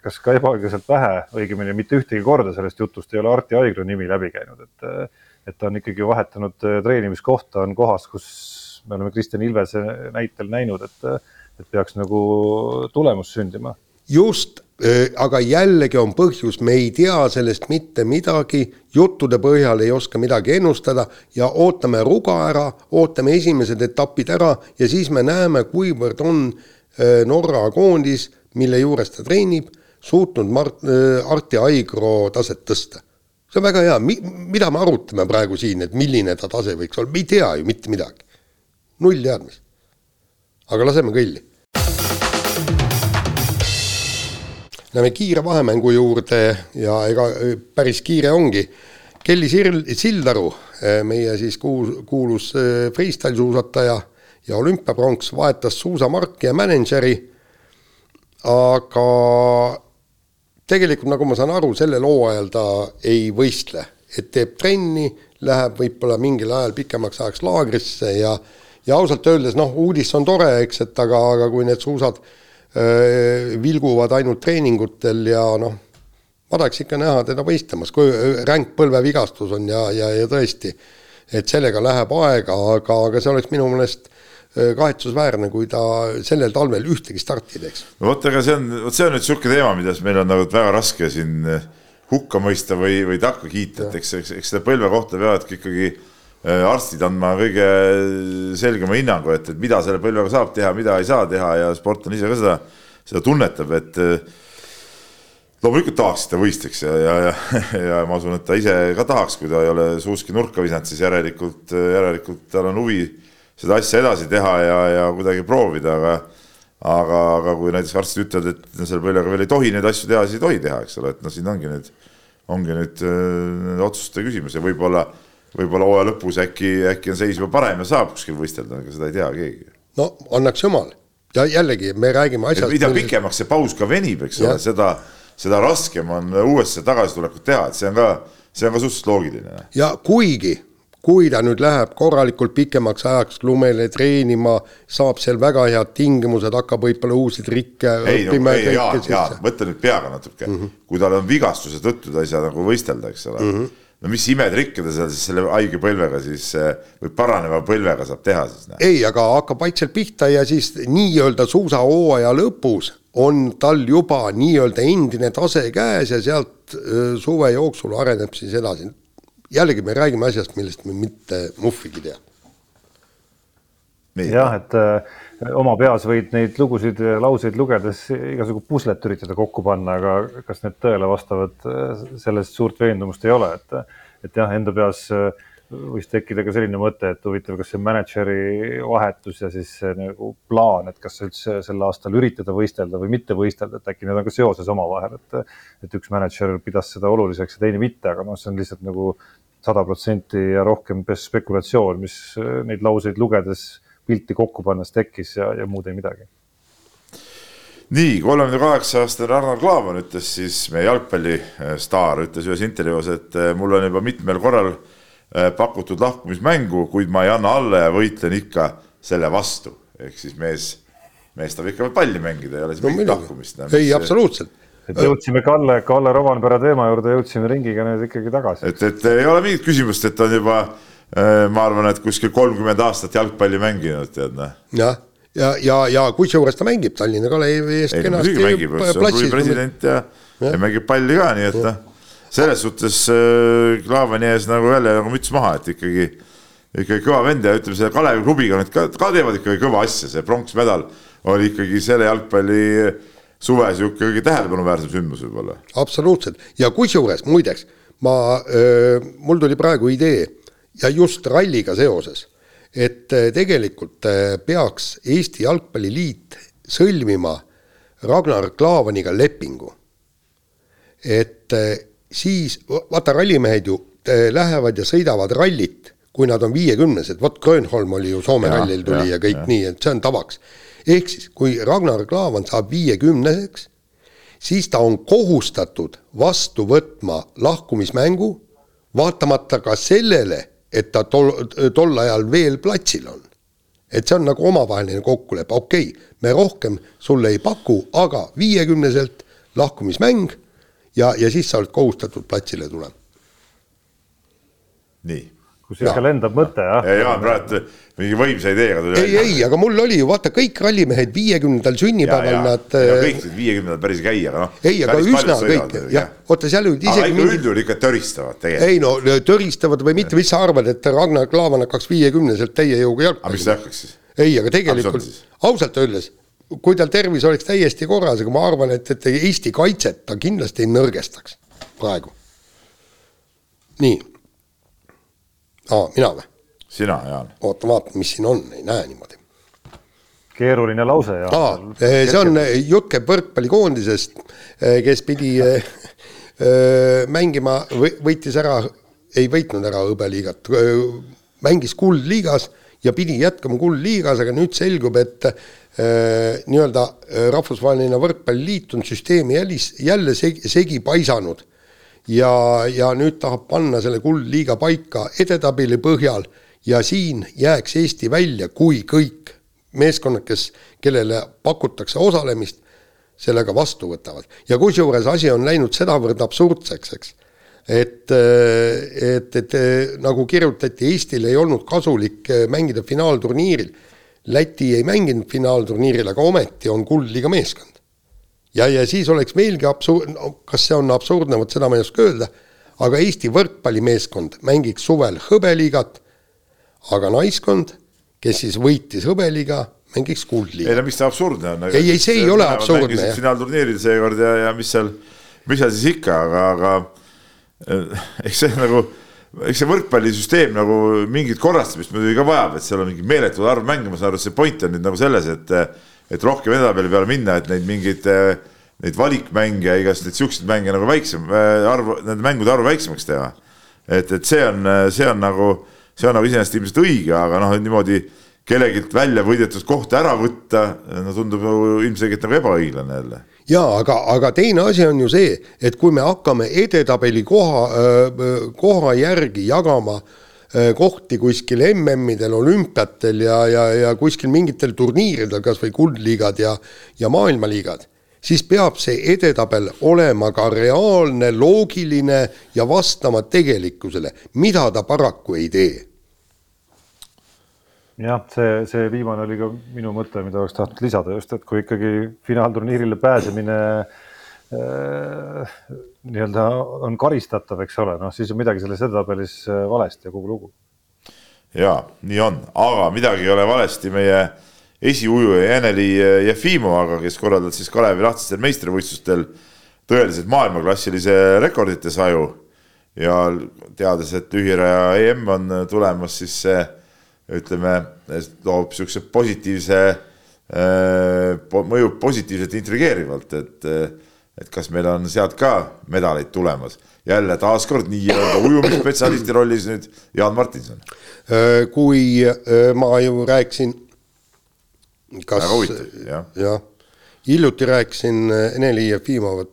kas ka ebaõiglaselt vähe, õigemini mitte ühtegi korda sellest jutust ei ole Arti Aigla nimi läbi käinud, et, et ta on ikkagi vahetanud treenimiskohta, on kohas, kus me oleme Kristjan Ilvese näitel näinud, et, et peaks nagu tulemus sündima. just aga jällegi on põhjus, me ei tea sellest mitte midagi, juttude põhjal ei oska midagi ennustada ja ootame ruga ära, ootame esimesed etapid ära ja siis me näeme, kuivõrd on Norra koondis, mille juures ta treenib, suutnud Mart, Arti Aigro taset tõsta. see on väga hea, mida me arutame praegu siin, et milline ta tase võiks olla, me ei tea ju mitte midagi. null teadmist. aga laseme kõlli Läheme kiire vahemängu juurde ja ega e, päris kiire ongi. Kelly Sirl-, Sildaru, e, meie siis kuus, kuulus e, freestyle suusataja ja olümpiapronks, vahetas suusamarki ja mänedžeri, aga tegelikult nagu ma saan aru, sellel hooajal ta ei võistle, et teeb trenni, läheb võib-olla mingil ajal pikemaks ajaks laagrisse ja ja ausalt öeldes noh, uudis on tore, eks, et aga, aga kui need suusad Äh, vilguvad ainult treeningutel ja noh, ma tahaks ikka näha teda võistlemas, kui ränk põlvevigastus on ja, ja, ja tõesti, et sellega läheb aega, aga, aga see oleks minu meelest äh, kahetsusväärne, kui ta sellel talvel ühtegi starti teeks. no vot, aga see on, vot see on nüüd niisugune teema, mida meil on nagu väga raske siin äh, hukka mõista või, või takka kiita, et eks, eks, eks selle põlve kohta peavadki ikkagi äh, arstid andma kõige selgema hinnangu, et, et mida selle põlvega saab teha, mida ei saa teha ja sportlane ise ka seda, seda tunnetab, et loomulikult tahaks, et ta võistleks ja, ja, ja, (laughs) ja ma usun, et ta ise ka tahaks, kui ta ei ole suuski nurka visanud, siis järelikult, järelikult tal on huvi seda asja edasi teha ja, ja kuidagi proovida, aga aga, aga kui näiteks arstid ütlevad, et selle põlvega veel ei tohi neid asju teha, siis ei tohi teha, eks ole, et noh, siin ongi nüüd, ongi nüüd äh, otsuste küsimus ja võib-olla, võib-olla hooaja lõpus äkki, äkki on seis juba parem ja saab kuskil võistelda, aga seda ei tea keegi. no annaks jumal ja jällegi me räägime asjast. mida pikemaks see paus ka venib, eks ole, seda seda raskem on uuesti tagasitulekut teha, et see on ka, see on ka suhteliselt loogiline. ja kuigi, kui ta nüüd läheb korralikult pikemaks ajaks lumele treenima, saab seal väga head tingimused, hakkab võib-olla uusi trikke ei, õppima no,. ei, Jaan, Jaan, mõtle nüüd peaga natuke mm, -hmm. kui tal on vigastuse tõttu, ta ei saa nagu võistelda, eks ole mm. -hmm no mis imetrikke ta seal siis selle haige põlvega siis või paraneva põlvega saab teha siis? ei, aga hakkab vaikselt pihta ja siis nii-öelda suusahooaja lõpus on tal juba nii-öelda endine tase käes ja sealt suve jooksul areneb siis edasi. jällegi me räägime asjast, millest me mitte muhvigi tea. jah, et äh, oma peas võid neid lugusid ja lauseid lugedes igasugu puslet üritada kokku panna, aga kas need tõele vastavad, sellest suurt veendumust ei ole, et, et jah, enda peas äh, võis tekkida ka selline mõte, et huvitav, kas see mänedžeri vahetus ja siis nagu plaan, et kas üldse sel aastal üritada võistelda või mitte võistelda, et äkki need on ka seoses omavahel, et, et üks mänedžer pidas seda oluliseks ja teine mitte, aga noh, see on lihtsalt nagu sada protsenti ja rohkem spekulatsioon, mis neid lauseid lugedes pilti kokku pannes tekkis ja, ja muud ei midagi nii, kolmekümne kaheksa aastane Arnar Klaavan ütles siis, meie jalgpallistaar ütles ühes intervjuus, et mul on juba mitmel korral Äh, pakutud lahkumismängu, kuid ma ei anna alla ja võitlen ikka selle vastu. ehk siis mees, mees tahab ikka palli mängida, ei ole siis no, mingit lahkumist. ei, absoluutselt. et jõudsime Kalle, Kalle Rovanpera teema juurde, jõudsime ringiga nüüd ikkagi tagasi. et, et ei ole mingit küsimust, et on juba ma arvan, et kuskil kolmkümmend aastat jalgpalli mänginud, tead noh. jah, ja, ja, ja, ja kusjuures ta mängib Tallinna Kalevi eest kenasti. mängib, president ja, ja mängib palli ka, nii et noh selles suhtes äh, Klaavani ees nagu jälle nagu müts maha, et ikkagi, ikkagi kõva vend ja ütleme, selle Kalevi klubiga nad ka, ka teevad ikkagi kõva asja, see pronksmedal oli ikkagi selle jalgpalli suve sihuke kõige tähelepanuväärsem sündmus võib-olla. absoluutselt ja kusjuures muideks ma, mul tuli praegu idee ja just ralliga seoses, et tegelikult peaks Eesti Jalgpalliliit sõlmima Ragnar Klavaniga lepingu. et siis vaata, rallimehed ju lähevad ja sõidavad rallit, kui nad on viiekümnesed, vot Grönholm oli ju Soome ja, rallil tuli ja, ja kõik ja. nii, et see on tavaks. ehk siis, kui Ragnar Klavan saab viiekümneseks, siis ta on kohustatud vastu võtma lahkumismängu, vaatamata ka sellele, et ta tol, tol ajal veel platsil on. et see on nagu omavaheline kokkulepe, okei okay,, me rohkem sulle ei paku, aga viiekümneselt lahkumismäng ja, ja siis sa oled kohustatud platsile tulema. nii. Kus ikka lendab mõte, jah. ja Jaan praegu mingi võimsa ideega tuli. ei, ei, aga mul oli ju vaata kõik rallimehed viiekümnendal sünnipäeval nad. kõik said viiekümnendal päris käia, aga noh. ei, aga üsna kõik, jah, oota seal olid isegi. aga üldjuhul ikka töristavad tegelikult. ei no töristavad või mitte, mis sa arvad, et Ragnar Klavan hakkaks viiekümneselt täie jõuga jalgpalli. aga mis ta hakkaks siis? ei, aga tegelikult ausalt öeldes kui tal tervis oleks täiesti korras, aga ma arvan, et, et Eesti kaitset ta kindlasti ei nõrgestaks praegu. nii. Aa, mina või? sina, Jaan. oota, vaata, mis siin on, ei näe niimoodi. keeruline lause, Jaan. aa, eh, see on, eh, jutt käib võrkpallikoondisest, eh, kes pidi mängima, võitis ära, ei võitnud ära hõbeliigat, mängis kuldliigas ja pidi jätkama kuldliigas, aga nüüd selgub, et nii-öelda rahvusvaheline võrkpalliliit on süsteemi jälis, jälle segi, segi paisanud. Ja, ja nüüd tahab panna selle kuldliiga paika edetabeli põhjal ja siin jääks Eesti välja, kui kõik meeskonnad, kes, kellele pakutakse osalemist, sellega vastu võtavad. ja kusjuures asi on läinud sedavõrd absurdseks, eks, et, et, et nagu kirjutati, Eestil ei olnud kasulik mängida finaalturniiril Läti ei mänginud finaalturniiril, aga ometi on kuldliiga meeskond. Ja, ja siis oleks veelgi absurd, kas see on absurdne, vot seda ma ei oska öelda, aga Eesti võrkpallimeeskond mängiks suvel hõbeliigat, aga naiskond, kes siis võitis hõbeliiga, mängiks kuldliiga. ei no mis see absurdne on? ei, ei see ei ole absurdne. finaalturniiril seekord ja, ja mis seal, mis seal siis ikka, aga, aga eh, eks see nagu eks see võrkpallisüsteem nagu mingit korrastamist muidugi ka vajab, et seal on mingi meeletu arv mänge, ma saan aru, see point on nüüd nagu selles, et et rohkem edetabeli peale minna, et neid mingeid neid valikmänge ja igasuguseid siukseid mänge nagu väiksem arv, nende mängude arvu väiksemaks teha. et, et see on, see on nagu, see on nagu iseenesest ilmselt õige, aga noh, niimoodi kellelgi välja võidetud kohta ära võtta, no tundub nagu ilmselgelt nagu ebaõiglane jälle jaa, aga, aga teine asi on ju see, et kui me hakkame edetabeli koha, koha järgi jagama kohti kuskil MM-idel, olümpiatel ja, ja, ja kuskil mingitel turniiridel, kas või kuldliigad ja, ja maailmaliigad, siis peab see edetabel olema ka reaalne, loogiline ja vastama tegelikkusele, mida ta paraku ei tee. Jah, see, see viimane oli ka minu mõte, mida oleks tahtnud lisada just, et kui ikkagi finaalturniirile pääsemine äh, nii-öelda on karistatav, eks ole, noh, siis on midagi selles edetabelis äh, valesti ja kogu lugu. ja nii on, aga midagi ei ole valesti meie esiujuja Eneli Jefimovaga, kes korraldab siis Kalevi lahtistel meistrivõistlustel tõeliselt maailmaklassilise rekordite saju ja teades, et lühiraja EM on tulemas, siis see ütleme, toob niisuguse positiivse, äh, mõjub positiivselt intrigeerivalt, et et kas meil on sealt ka medaleid tulemas. jälle taaskord nii-öelda ujumisspetsialisti rollis nüüd Jaan Martinson. Äh, kui äh, ma ju rääkisin, kas jah ja, hiljuti rääkisin Ene-Li Jefimova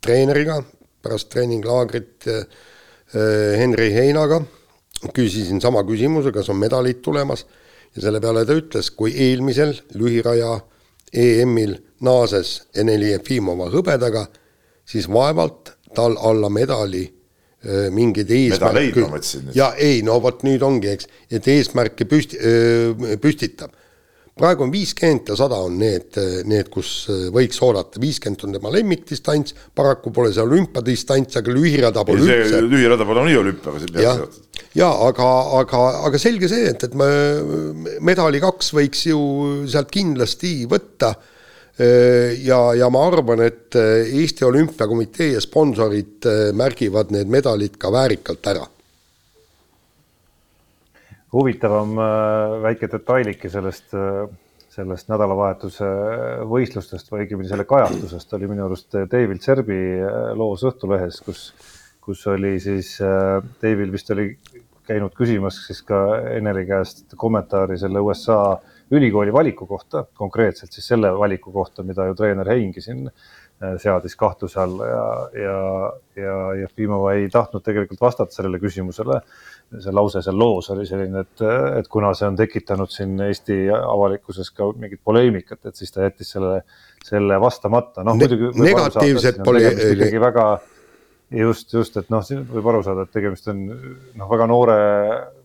treeneriga pärast treeninglaagrit Henri Heinaga küsisin sama küsimuse, kas on medalid tulemas ja selle peale ta ütles, kui eelmisel lühiraja EM-il naases Eneli Jefimova hõbedaga, siis vaevalt tal alla medali mingeid eesmärke. ja ei, no vot nüüd ongi, eks, et eesmärke püsti, püstitab praegu on viiskümmend ja sada on need, need, kus äh, võiks oodata, viiskümmend on tema lemmikdistants, paraku pole see olümpiadistants, aga lühirada pole ei, üldse. lühirada pole nii olümpiaga seotud. ja aga, aga, aga selge see, et, et me medali kaks võiks ju sealt kindlasti võtta. Äh, ja, ja ma arvan, et äh, Eesti Olümpiakomitee ja sponsorid märgivad need medalid ka väärikalt ära huvitavam äh, väike detailike sellest, äh, sellest nädalavahetuse võistlustest või õigemini selle kajastusest. Oli minu arust David Serbi äh, loos Õhtulehes, kus, kus oli siis, David vist oli käinud küsimas siis ka Eneri käest kommentaari selle USA ülikooli valiku kohta, konkreetselt siis selle valiku kohta, mida ju treener Heingi siin seadis kahtluse alla ja, ja, ja Jefimova ei tahtnud tegelikult vastata sellele küsimusele see lause seal loos oli selline, et, et kuna see on tekitanud siin Eesti avalikkuses ka mingit poleemikat, et siis ta jättis selle, selle vastamata, noh muidugi. negatiivset poleemikat. väga just, just, et noh, võib aru saada, et tegemist on noh, väga noore,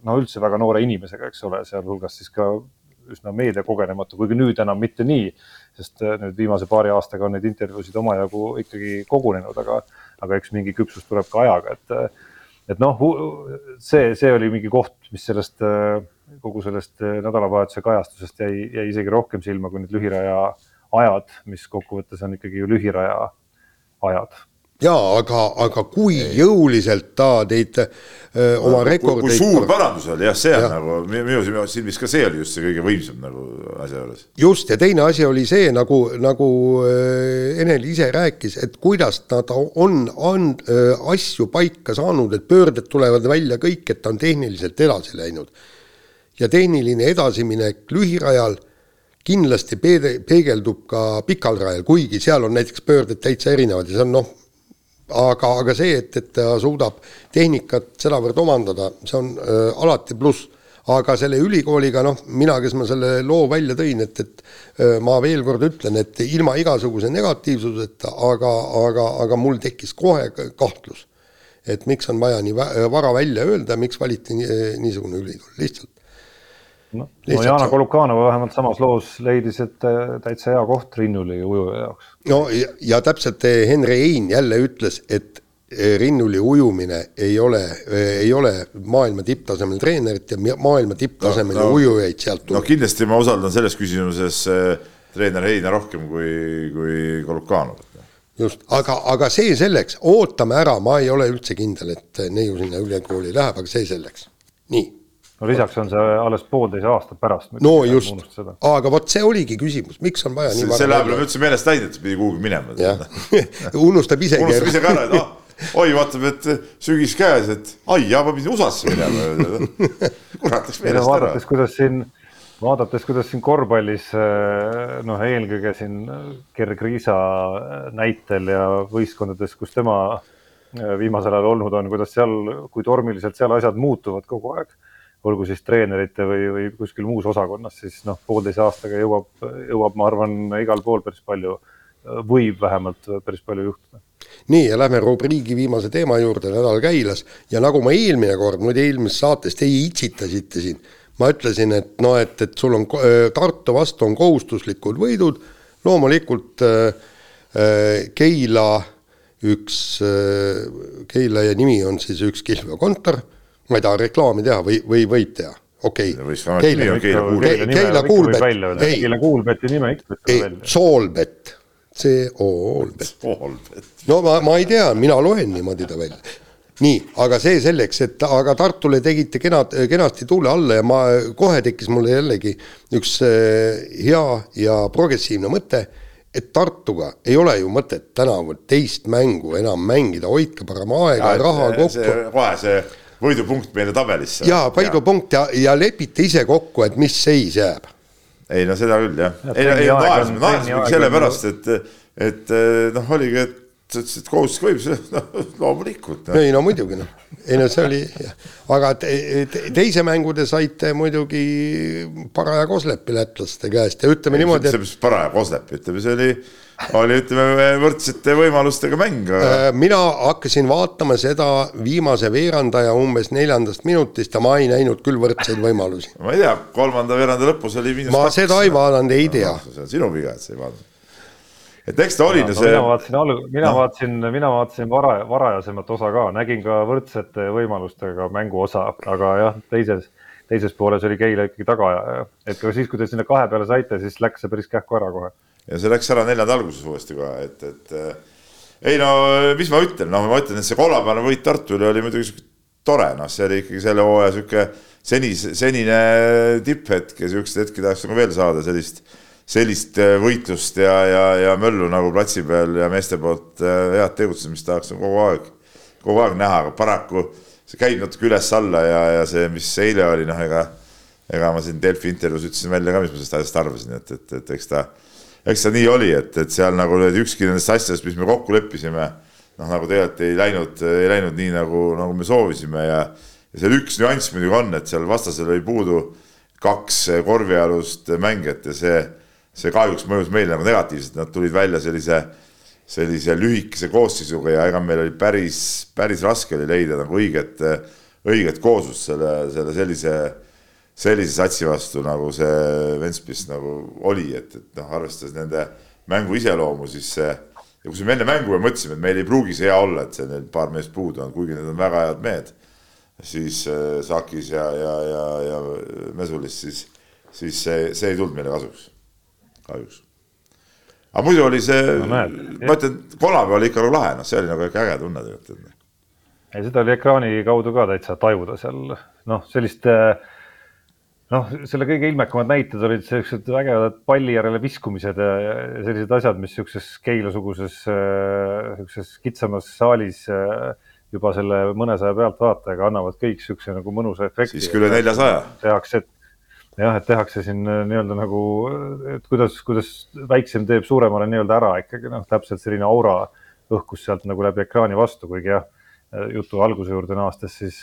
no üldse väga noore inimesega, eks ole, sealhulgas siis ka üsna meediakogenematu, kuigi nüüd enam mitte nii, sest nüüd viimase paari aastaga on neid intervjuusid omajagu ikkagi kogunenud, aga, aga eks mingi küpsus tuleb ka ajaga, et et noh, see, see oli mingi koht, mis sellest kogu sellest nädalavahetuse kajastusest jäi, jäi isegi rohkem silma kui need lühiraja ajad, mis kokkuvõttes on ikkagi ju lühiraja ajad jaa, aga, aga kui ei. jõuliselt ta teid öö, oma no, rekordeid. kui suur parandus oli jah, see on ja. nagu minu silmis ka see oli just see kõige võimsam nagu asja juures. just ja teine asi oli see nagu, nagu Enel ise rääkis, et kuidas nad on, on asju paika saanud, et pöörded tulevad välja kõik, et ta on tehniliselt edasi läinud. ja tehniline edasiminek lühirajal kindlasti peegeldub ka pikal rajal, kuigi seal on näiteks pöörded täitsa erinevad ja see on noh aga, aga see, et, et ta suudab tehnikat sedavõrd omandada, see on äh, alati pluss. aga selle ülikooliga, noh, mina, kes ma selle loo välja tõin, et, et äh, ma veel kord ütlen, et ilma igasuguse negatiivsuseta, aga, aga, aga mul tekkis kohe kahtlus. et miks on vaja nii vara välja öelda, miks valiti nii, niisugune ülikool, lihtsalt noh, no Jana Kolukanova vähemalt samas loos leidis, et äh, täitsa hea koht Rinnuli ujuja jaoks. no ja, ja täpselt Henri Hein jälle ütles, et rinnuli ujumine ei ole, ei ole maailma tipptasemel treenerit ja maailma tipptasemel no, no, ujujaid sealt tuleb. no kindlasti ma usaldan selles küsimuses treener Heina rohkem kui, kui Kolukanovat. just, aga, aga see selleks, ootame ära, ma ei ole üldse kindel, et neiu sinna ülikooli läheb, aga see selleks, nii no lisaks on see alles poolteise aasta pärast. no just, aga vot see oligi küsimus, miks on vaja nii see läheb üldse meelest läinud, et pidi kuhugi minema. (laughs) unustab isegi. unustab ise ka ära, et ah, oi, vaatab, et sügis käes, et ai, jaa, ma pidin USA-sse minema. (laughs) kurat, läks meelest ära. vaadates, kuidas siin, vaadates, kuidas siin korvpallis noh, eelkõige siin Gerg Riisa näitel ja võistkondades, kus tema viimasel ajal olnud on, kuidas seal, kui tormiliselt seal asjad muutuvad kogu aeg olgu siis treenerite või, või kuskil muus osakonnas, siis noh, poolteise aastaga jõuab, jõuab, ma arvan, igal pool päris palju, võib vähemalt päris palju juhtuda. nii ja lähme rubriigi viimase teema juurde, nädal käilas. Ja nagu ma eelmine kord, muide eelmises saates teie itsitasite siin, ma ütlesin, et noh, et, et sul on Tartu vastu on kohustuslikud võidud, loomulikult äh, Keila üks äh,, Keila nimi on siis üks kihlveokontor ma ei taha reklaami teha või, või võib teha, okei okay.. Keila, Kuulbett, ei. Keila Kuulbetti nime ikka ütle välja. Soolbett, C-O-O-L-bett. no ma, ma ei tea, mina loen niimoodi ta välja. nii, aga see selleks, et aga Tartule tegite kena, kenasti tuule alla ja ma, kohe tekkis mulle jällegi üks äh, hea ja progressiivne mõte et Tartuga ei ole ju mõtet tänavu teist mängu enam mängida, hoidke parem aega ja raha kokku. kohe see võidupunkt meile tabelisse. jaa, võidupunkt ja, ja lepite ise kokku, et mis seis jääb. ei no seda küll jah. ei, ei naersime, naersime sellepärast, et, et noh, oligi, et sa ütlesid, et kohustus võib, (laughs) noh loomulikult no.. ei no muidugi noh, ei no see oli, aga te, te, teise mängu te saite muidugi paraja koslepi lätlaste käest ja ütleme ei, niimoodi. et. paraja koslepi, ütleme, see oli oli, ütleme, võrdsete võimalustega mäng. Äh, mina hakkasin vaatama seda viimase veerandaja umbes neljandast minutist ja ma ei näinud küll võrdseid võimalusi. ma ei tea, kolmanda veeranda lõpus oli ma seda ei vaadanud, ei tea no,. see on sinu viga, et sa ei vaadanud. Et eks ta oli no, see. mina vaatasin alg-, mina no. vaatasin, mina vaatasin vara, varajasemat osa ka, nägin ka võrdsete võimalustega mängu osa, aga jah, teises teises pooles oli Keila ikkagi taga, et ka siis, kui te sinna kahe peale saite, siis läks see päris kähku ära kohe ja see läks ära neljanda alguses uuesti kohe, et, et äh, ei no mis ma ütlen, noh, ma ütlen, et see kolmapäevane võit Tartule oli muidugi sihuke tore, noh, see oli ikkagi selle hooaja sihuke senis, senine tipphetk ja siukseid hetki tahaks nagu veel saada, sellist, sellist äh, võitlust ja, ja, ja möllu nagu platsi peal ja meeste poolt äh, head tegutsemist tahaks nagu kogu aeg, kogu aeg näha, aga paraku see käib natuke üles-alla ja, ja see, mis eile oli, noh, ega ega ma siin Delfi intervjuus ütlesin välja ka, mis ma sellest asjast arvasin, et, et, et eks ta eks ta nii oli, et, et seal nagu need ükski nendest asjadest, mis me kokku leppisime, noh, nagu tegelikult ei läinud, ei läinud nii nagu, nagu me soovisime ja, ja seal üks nüanss muidugi on, et seal vastasel oli puudu kaks korvialust mängijat ja see, see kahjuks mõjus meile nagu negatiivselt, nad tulid välja sellise, sellise lühikese koosseisuga ja ega meil oli päris, päris raske oli leida nagu õiget, õiget kooslust selle, selle sellise sellise satsi vastu, nagu see Ventspils nagu oli, et, et noh, arvestades nende mängu iseloomu, siis see ja kui me enne mängu mõtlesime, et meil ei pruugi see hea olla, et see neil paar meest puudu on, kuigi need on väga head mehed, siis äh, Sakis ja, ja, ja, ja Mesulis, siis, siis see, see ei tulnud meile kasuks, kahjuks. aga muidu oli see no,, ma ütlen, kolmapäeval oli ikka nagu lahe, noh, see oli nagu ikka äge tunne tegelikult. ei, seda oli ekraani kaudu ka täitsa tajuda seal, noh, sellist äh, noh, selle kõige ilmekamad näited olid sellised vägevad palli järele viskumised ja, ja sellised asjad, mis niisuguses Keila-suguses niisuguses kitsamas saalis juba selle mõnesaja pealtvaatajaga annavad kõik niisuguse nagu mõnusa efekti. siis küll neljasaja. tehakse, et jah, et tehakse siin nii-öelda nagu, et kuidas, kuidas väiksem teeb suuremale nii-öelda ära ikkagi noh, täpselt selline aura õhkus sealt nagu läbi ekraani vastu, kuigi jah, jutu alguse juurde naastes, siis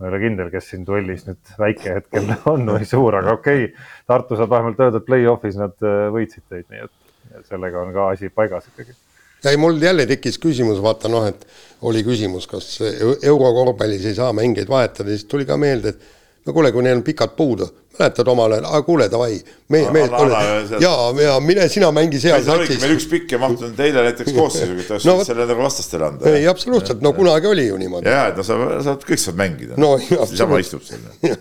ma ei ole kindel, kes siin duellis nüüd väike hetkel (laughs) on või suur, aga okei okay,, Tartu saab vähemalt öelda, et play-off'is nad äh, võitsid teid, nii et sellega on ka asi paigas ikkagi. ei, mul jälle tekkis küsimus, vaata noh, et oli küsimus, kas eurokorvpallis ei saa mängijaid vahetada, siis tuli ka meelde, et no kuule, kui neil on pikalt puudu, mäletad omal ajal, aga kuule, davai, meie mehed, ja, ja mine sina mängi seal meil üks pikk ei mahtunud eile näiteks koosseisuga, et oleks no, selle nagu vastastele anda. ei, absoluutselt, no kunagi oli ju niimoodi. ja, et no sa saad, kõik saad mängida. no, niisama istub seal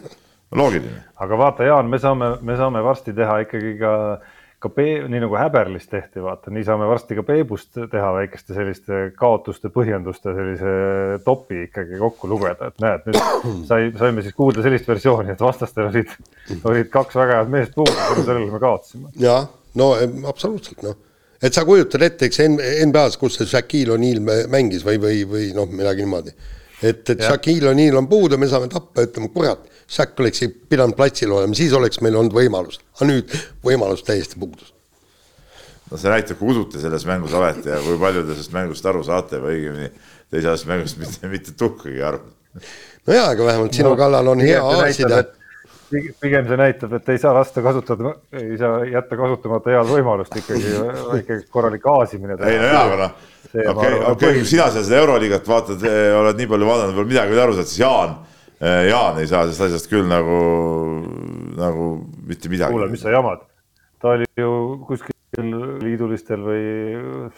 loogiline. aga vaata, Jaan, me saame, me saame varsti teha ikkagi ka äh, ka Pe-, nii nagu Häberlis tehti, vaata, nii saame varsti ka Peebust teha väikeste selliste kaotuste, põhjenduste sellise topi ikkagi kokku lugeda, et näed, nüüd sai, saime siis kuulda sellist versiooni, et vastastel olid, olid kaks väga head meest puudu, sellele me kaotasime. jah, no absoluutselt noh, et sa kujutad ette, eks NBA-s, kus see Shaquille O'Neal mängis või, või, või noh, midagi niimoodi et, et Shaquille O'Neal on puudu, me saame tappa, ütleme kurat, Shaq oleks pidanud platsil olema, siis oleks meil olnud võimalus, aga nüüd võimalus täiesti puudus. no see näitab, kui usute selles mängus olete ja kui palju te sellest mängust aru saate või õigemini te ei saa sellest mängust mitte, mitte tuhkagi aru. no jaa, aga vähemalt sinu no, kallal on hea aasida pigem see näitab, et ei saa lasta kasutada, ei saa jätta kasutamata head võimalust ikkagi, ikkagi korralik aasimine. ei no jaa, aga noh, okei, okei, kui sina seal seda Euroliigat vaatad, oled nii palju vaadanud, veel midagi aru saad, siis Jaan, eh, Jaan ei saa sellest asjast küll nagu, nagu mitte midagi. kuule, mis sa jamad, ta oli ju kuskil liidulistel või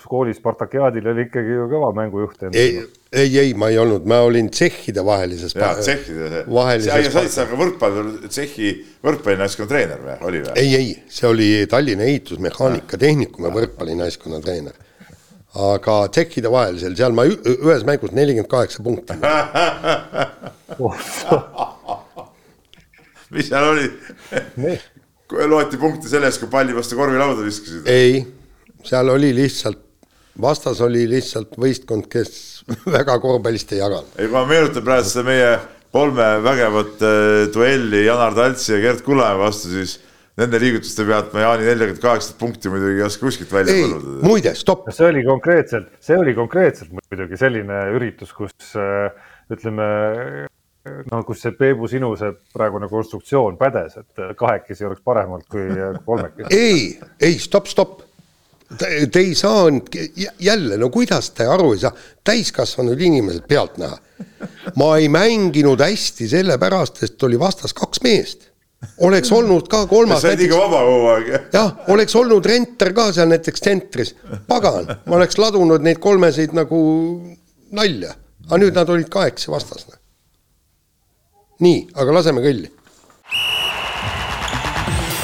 koolis Spartakiaadil oli ikkagi ju kõva mängujuht. ei, ei, ei, ma ei olnud, ma olin tsehhide vahelises. jaa, tsehhide. vahelises. sa olid sa ka võrkpall, tsehhi võrkpallinaiskonna treener või, oli või? ei, ei, see oli Tallinna Ehitusmehaanika Tehnikumi võrkpallinaiskonna treener. aga tsehhide vahelisel, seal ma ühes mängus nelikümmend kaheksa punkti (laughs) mis seal oli? Loeti punkte selle eest, kui palli vastu korvilauda viskasid? ei, seal oli lihtsalt, vastas oli lihtsalt võistkond, kes (laughs) väga korvpallist ei jaganud. ei, ma meenutan praegu seda meie kolme vägevat äh, duelli Janar Taltsi ja Gerd Kullamäe vastu, siis nende liigutuste pealt ma Jaani neljakümmet kaheksat punkti muidugi ei oska kuskilt välja põlluda. muide, stopp. see oli konkreetselt, see oli konkreetselt muidugi selline üritus, kus äh, ütleme no kus see Peebu sinu see praegune konstruktsioon pädes, et kahekesi oleks parem olnud kui kolmekesi. ei, ei stopp, stopp. Te ei saanud jälle, no kuidas te aru ei saa, täiskasvanud inimesed pealtnäha. ma ei mänginud hästi sellepärast, sest oli vastas kaks meest oleks olnud ka kolmas. sa olid ikka vaba kogu aeg. jah, oleks olnud Renter ka seal näiteks tsentris, pagan, ma oleks ladunud neid kolmeseid nagu nalja, aga nüüd nad olid kahekesi vastas nii, aga laseme kõlli.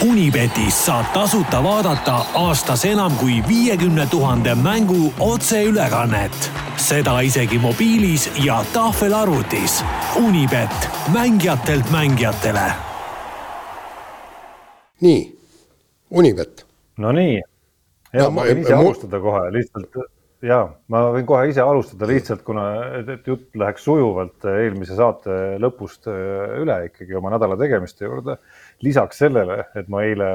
Unibetis saab tasuta vaadata aastas enam kui viiekümne tuhande mängu otseülekannet. seda isegi mobiilis ja tahvelarvutis. Unibet, mängijatelt mängijatele. nii, Unibet. Nonii, ja no, ma võin ise alustada kohe lihtsalt ja ma võin kohe ise alustada lihtsalt, kuna et jutt läheks sujuvalt eelmise saate lõpust äh, üle ikkagi oma nädala tegemiste juurde. lisaks sellele, et ma eile,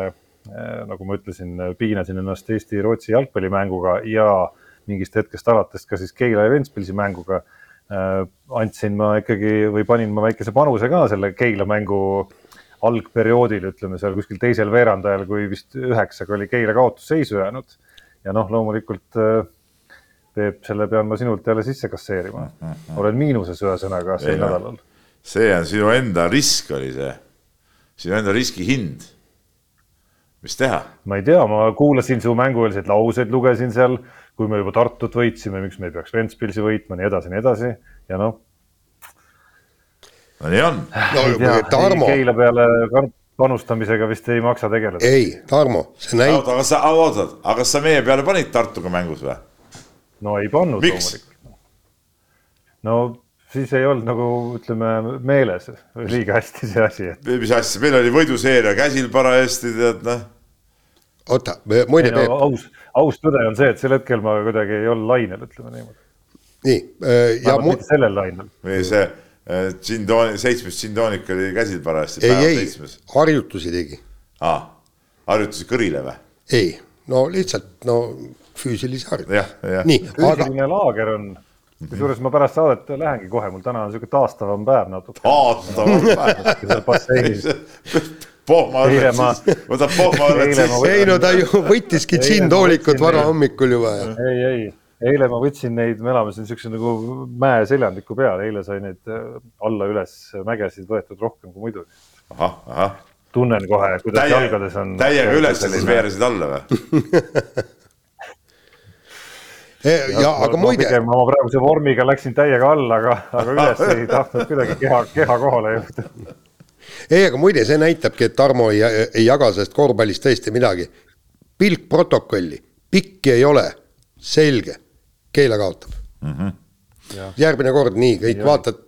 äh, nagu ma ütlesin, piinasin ennast Eesti-Rootsi jalgpallimänguga ja mingist hetkest alates ka siis Keila ja Ventspilsi mänguga äh, andsin ma ikkagi või panin ma väikese panuse ka selle Keila mängu algperioodil, ütleme seal kuskil teisel veerandajal, kui vist üheksaga oli Keila kaotusseisu jäänud. ja noh, loomulikult Peep, selle pean ma sinult jälle sisse kasseerima. olen miinuses ühesõnaga sel nädalal. see on sinu enda risk oli see, sinu enda riski hind. mis teha? ma ei tea, ma kuulasin su mängueelseid lauseid, lugesin seal, kui me juba Tartut võitsime, miks me ei peaks Ventspilsi võitma, nii edasi, nii edasi ja noh. no nii on no,. Tarmo. Keila peale panustamisega vist ei maksa tegeleda. ei, Tarmo, see näitab. oota, aga sa, oota, aga kas sa meie peale panid Tartuga mängus või? No ei pannud loomulikult. no siis ei olnud nagu ütleme meeles liiga hästi see asi et.... mis asja, meil oli võiduseeria käsil parajasti tead noh. oota, muide no,. aus, aus tõde on see, et sel hetkel ma kuidagi ei olnud lainel, ütleme niimoodi. nii äh,. ja mu... sellel lainel. või see äh, džintoon, seitsmes džintoonik oli käsil parajasti. ei, ei, harjutusi tegi. aa, harjutusi kõrile või? ei, no lihtsalt no füüsilise harjutuse. nii, aga. füüsiline laager on, kusjuures ma pärast saadet lähengi kohe, mul täna on sihuke taastavam päev natuke. taastavam päev (laughs) pohmaõnnet siis, võtab pohmaõnnet siis. ei no ta ju võttiski džinntoolikut varahomikul juba. ei, ei, eile ma võtsin neid, me elame siin siukse nagu mäeseljandiku peal, eile sai neid äh, alla-üles mägesid võetud rohkem kui muidu. ahah, ahah. tunnen kohe, kuidas Täie, jalgades on. täiega üles ja siis veeresid alla või (laughs) ja, ja aga ma, muide. ma praeguse vormiga läksin täiega alla, aga, aga üles (laughs) ei tahtnud kuidagi keha, keha kohale jõuda ei, aga muide, see näitabki, et Tarmo ei, ei jaga sellest korvpallist tõesti midagi. pilk protokolli, pikki ei ole, selge, Keila kaotab mm. -hmm. järgmine kord nii, kõik ja. vaatad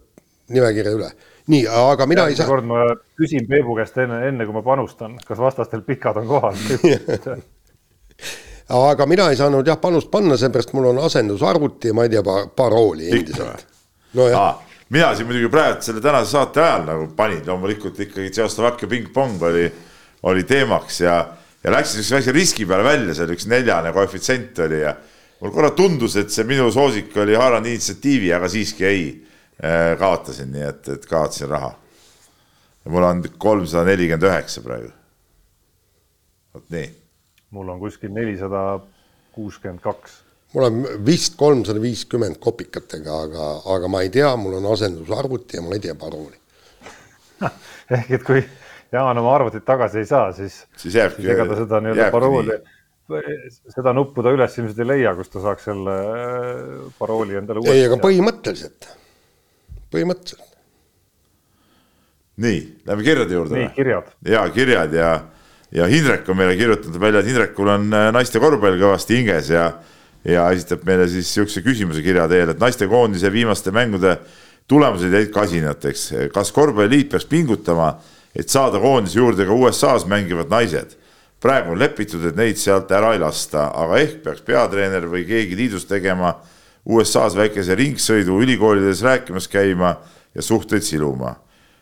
nimekirja üle. nii, aga mina järgmine ei saa. kord ma küsin Peebu käest enne, enne kui ma panustan, kas vastastel pikad on kohal (laughs) (laughs) aga mina ei saanud jah panust panna, seepärast mul on asendusarvuti ja ma ei tea, parooli endiselt. nojah mina siin muidugi praegu selle tänase saate ajal nagu panin, loomulikult ikkagi Tšehhoslovakkia pingpong oli, oli teemaks ja, ja läksin niisuguse väikse riski peale välja, seal üks neljane koefitsient oli ja mul korra tundus, et see minu soosik oli haaranud initsiatiivi, aga siiski ei, äh, kaotasin, nii et, et kaotasin raha. ja mul on kolmsada nelikümmend üheksa praegu. vot nii. Mul on kuskil nelisada kuuskümmend kaks mul on vist kolmsada viiskümmend kopikatega, aga, aga ma ei tea, mul on asendusarvuti ja ma ei tea parooli (laughs) ehk et kui Jaan oma arvutit tagasi ei saa, siis, siis, jääbki, siis ega ta seda nii-öelda parooli, seda nuppu ta üles ilmselt ei leia, kus ta saaks selle äh, parooli endale uuesti. ei, aga põhimõtteliselt, põhimõtteliselt. nii, lähme kirjade juurde. nii, kirjad. ja kirjad ja, ja Hindrek on meile kirjutanud välja, et Hindrekul on äh, naiste korvpall kõvasti hinges ja ja esitab meile siis niisuguse küsimuse kirja teel, et naistekoondise viimaste mängude tulemused jäid kasinateks. kas korvpalliliit peaks pingutama, et saada koondise juurde ka USA-s mängivad naised? praegu on lepitud, et neid sealt ära ei lasta, aga ehk peaks peatreener või keegi liidus tegema USA-s väikese ringsõidu, ülikoolides rääkimas käima ja suhteid siluma.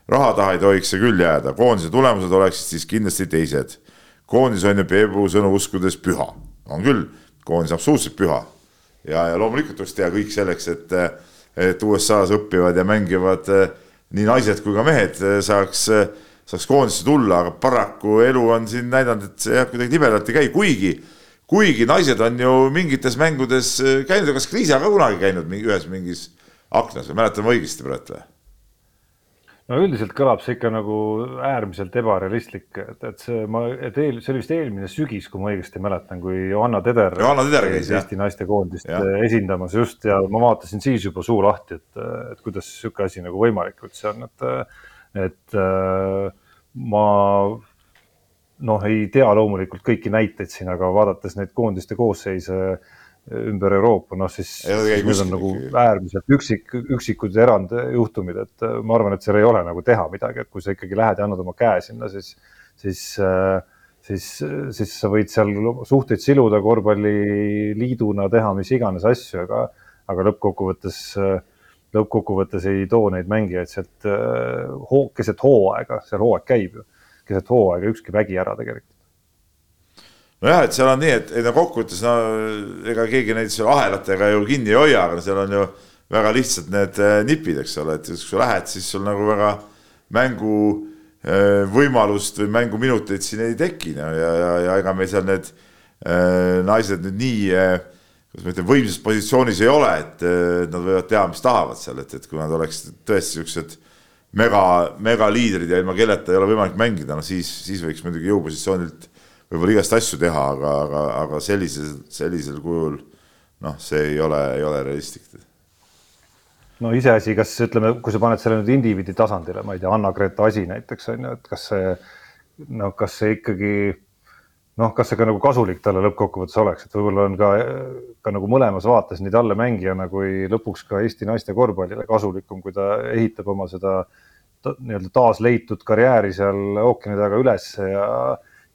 Raha taha ei tohiks see küll jääda, koondise tulemused oleksid siis kindlasti teised. koondis on ju Peebu sõnu uskudes püha, on küll koondis absoluutselt püha. ja, ja loomulikult tuleks teha kõik selleks, et, et USA-s õppivad ja mängivad eh, nii naised kui ka mehed eh, saaks, eh, saaks koondisse tulla, aga paraku elu on siin näidanud, et see jah, kuidagi libedalt ei käi, kuigi, kuigi naised on ju mingites mängudes käinud, kas Kriisa ka kunagi käinud mingi, ühes mingis aknas või mäletan ma õigesti praegu või? No üldiselt kõlab see ikka nagu äärmiselt ebarealistlik, et, et see, ma, et eel, see oli vist eelmine sügis, kui ma õigesti mäletan, kui Johanna Teder. Johanna Teder käis Eesti naistekoondist esindamas just ja ma vaatasin siis juba suu lahti, et, et kuidas sihuke asi nagu võimalik üldse on, et, et ma noh, ei tea loomulikult kõiki näiteid siin, aga vaadates neid koondiste koosseise ümber Euroopa, noh siis, siis need on nagu äärmiselt üksik, üksikud erandjuhtumid, et äh, ma arvan, et seal ei ole nagu teha midagi, et kui sa ikkagi lähed ja annad oma käe sinna, siis, siis, äh, siis, siis sa võid seal suhteid siluda korvpalliliiduna, teha mis iganes asju, aga, aga lõppkokkuvõttes, lõppkokkuvõttes ei too neid mängijaid sealt hoo, keset hooaega, seal hooaeg käib ju, keset hooaega ükski vägi ära tegelikult nojah, et seal on nii, et, et no kokkuvõttes no ega keegi neid seal ahelatega ju kinni ei hoia, aga seal on ju väga lihtsad need äh, nipid, eks ole, et kui sa lähed, siis sul nagu väga mängu äh, võimalust või mänguminuteid siin ei teki no ja, ja, ja ega meil seal need äh, naised nüüd nii kuidas ma ütlen, võimsas positsioonis ei ole, et nad võivad teha, mis tahavad seal, et, et kui nad oleks tõesti siuksed mega, megaliidrid ja ilma kelleta ei ole võimalik mängida, no siis, siis võiks muidugi jõupositsioonilt võib-olla igast asju teha, aga, aga, aga sellisel, sellisel kujul noh, see ei ole, ei ole realistlik. no iseasi, kas ütleme, kui sa paned selle nüüd indiviidi tasandile, ma ei tea, Anna-Greta Asi näiteks on ju, et kas see noh, kas see ikkagi noh, kas see ka nagu kasulik talle lõppkokkuvõttes oleks, et võib-olla on ka, ka nagu mõlemas vaates nii talle mängijana kui lõpuks ka Eesti naiste korvpallile kasulikum, kui ta ehitab oma seda nii-öelda taasleitud karjääri seal ookeani taga üles ja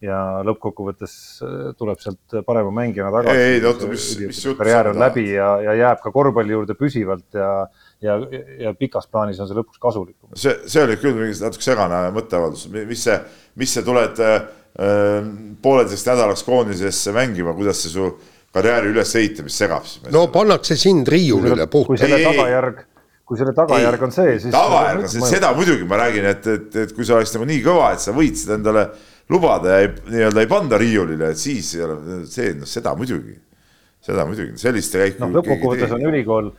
ja lõppkokkuvõttes äh, tuleb sealt parema mängijana tagasi. ei, ei oota, mis, mis jutt. karjäär on läbi ja, ja jääb ka korvpalli juurde püsivalt ja, ja, ja pikas plaanis on see lõpuks kasulikum. see, see oli küll mingi natuke segane mõtteavaldus, mis see, mis see tuled äh, pooleteist nädalaks koondisesse mängima, kuidas see su karjääri ülesehitamist segab siis? no pannakse sind riiulile puhtalt. kui selle tagajärg kui selle tagajärg on see, siis. tagajärg on see, seda muidugi ma räägin, et, et, et kui sa oleks nagu nii kõva, et sa võitsid endale lubada ja nii-öelda ei panda riiulile, et siis ei ole see, noh seda muidugi. seda muidugi, selliste käiku. noh, lõppkokkuvõttes on ülikool,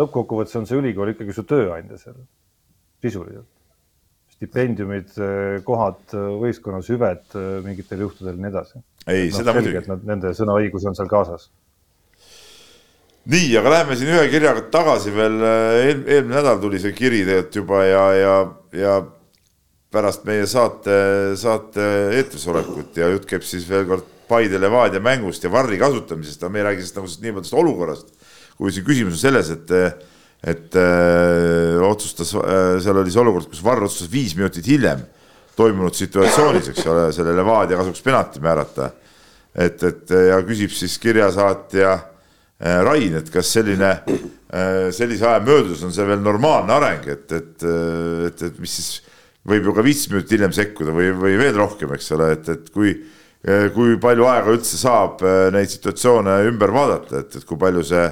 lõppkokkuvõttes on see ülikool ikkagi su tööandja seal, sisuliselt. stipendiumid, kohad võistkonnas, hüved mingitel juhtudel ja nii edasi. ei no,, seda muidugi. Nende sõnaõigus on seal kaasas nii, aga läheme siin ühe kirjaga tagasi veel eel,, eelmine nädal tuli see kiri tegelikult juba ja, ja, ja pärast meie saate, saate eetris olekut ja jutt käib siis veel kord Paide Levadia mängust ja varri kasutamisest, aga me ei räägi sellest nagu niivõrd olukorrast, kui siin küsimus on selles, et et öö, otsustas, seal oli see olukord, kus Varr otsustas viis minutit hiljem toimunud situatsioonis, eks ole, selle Levadia kasuks penalti määrata. et, et ja küsib siis kirjasaatja Äh, Rain, et kas selline, äh, sellise aja möödudes on see veel normaalne areng, et, et, äh, et, et mis siis võib ju ka viis minutit hiljem sekkuda või, või veel rohkem, eks ole, et, et kui, kui palju aega üldse saab neid situatsioone ümber vaadata, et, et kui palju see,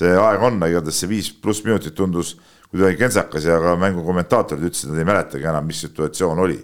see aeg on, igatahes see viis pluss minutit tundus kuidagi kentsakas ja ka mängu kommentaatorid ütlesid, et nad ei mäletagi enam, mis situatsioon oli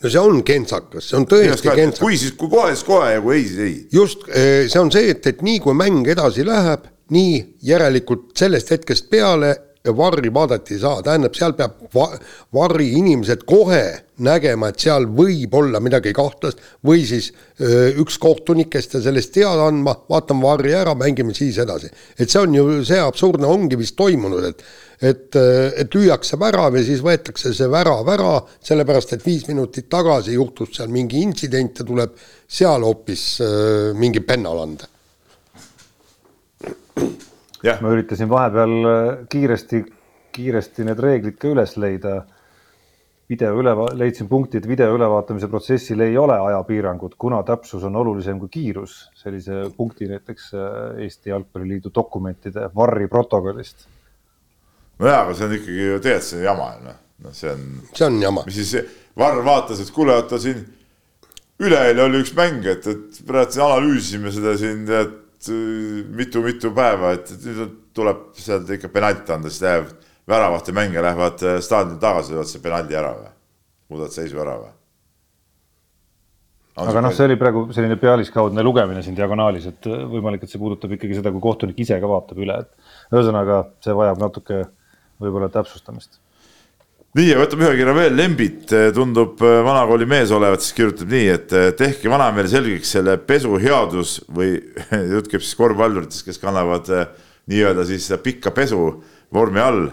no see on kentsakas, see on tõesti kentsakas. kui siis, kui kohe, siis kohe ja kui ei, siis ei. just, eh, see on see, et, et nii kui mäng edasi läheb, nii järelikult sellest hetkest peale varri vaadata ei saa, tähendab, seal peab va varri inimesed kohe nägema, et seal võib olla midagi kahtlast või siis öö, üks kohtunik, kes ta sellest teada andma, vaatame varri ära, mängime siis edasi. et see on ju, see absurdne ongi vist toimunud, et et, et lüüakse värav ja siis võetakse see värav ära, sellepärast et viis minutit tagasi juhtus seal mingi intsident ja tuleb seal hoopis äh, mingi pennal anda. Ma üritasin vahepeal äh, kiiresti, kiiresti need reeglid ka üles leida. video üle, leidsin punkti, et video ülevaatamise protsessil ei ole ajapiirangut, kuna täpsus on olulisem kui kiirus. sellise punkti näiteks äh, Eesti Jalgpalliliidu dokumentide varri protokollist nojah, aga see on ikkagi ju tegelikult see on jama ju noh, noh, see on. see on jama. mis siis Varr vaatas, et kuule, oota siin üleeile oli üks mäng, et, et praegu siin analüüsisime seda siin tead mitu-mitu päeva, et nüüd tuleb sealt ikka penalt anda, siis läheb väravate mängija lähevad äh, staadionile tagasi, võtavad see penaldi ära või, muudavad seisu ära või? aga noh, see oli praegu selline pealiskaudne lugemine siin diagonaalis, et äh, võimalik, et see puudutab ikkagi seda, kui kohtunik ise ka vaatab üle, et ühesõnaga see vajab natuke võib-olla täpsustamist. Nii, ja võtame ühe kirja veel, Lembit eh, tundub eh, vanakooli mees olevat, siis kirjutab nii, et eh, tehke vanameele selgeks selle pesu headus või (laughs) jutt käib siis korvpalluritest, kes kannavad nii-öelda siis pikka pesu vormi all.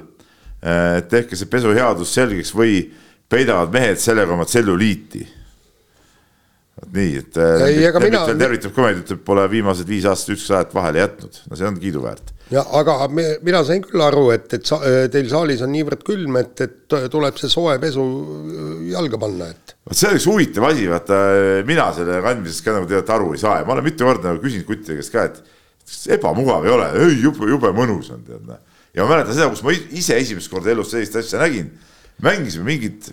tehke see pesu headus selgeks või peidavad mehed sellega oma tselluliiti. Vot nii, et ei, Lembit, mina... tervitab ka meid, ütleb, pole viimased viis aastat ükski sajat vahele jätnud, no see on kiiduväärt ja aga me, mina sain küll aru, et, et sa, teil saalis on niivõrd külm, et, et tuleb see soe pesu jalga panna, et. vot see on üks huvitav asi, vaata mina selle kandmisest ka nagu tegelikult aru ei saa ja ma olen mitu korda nagu küsinud kuttide käest ka, et ebamugav ei ole, ei jube, jube mõnus on tead noh. ja ma mäletan seda, kus ma ise esimest korda elus sellist asja nägin, mängisime mingit,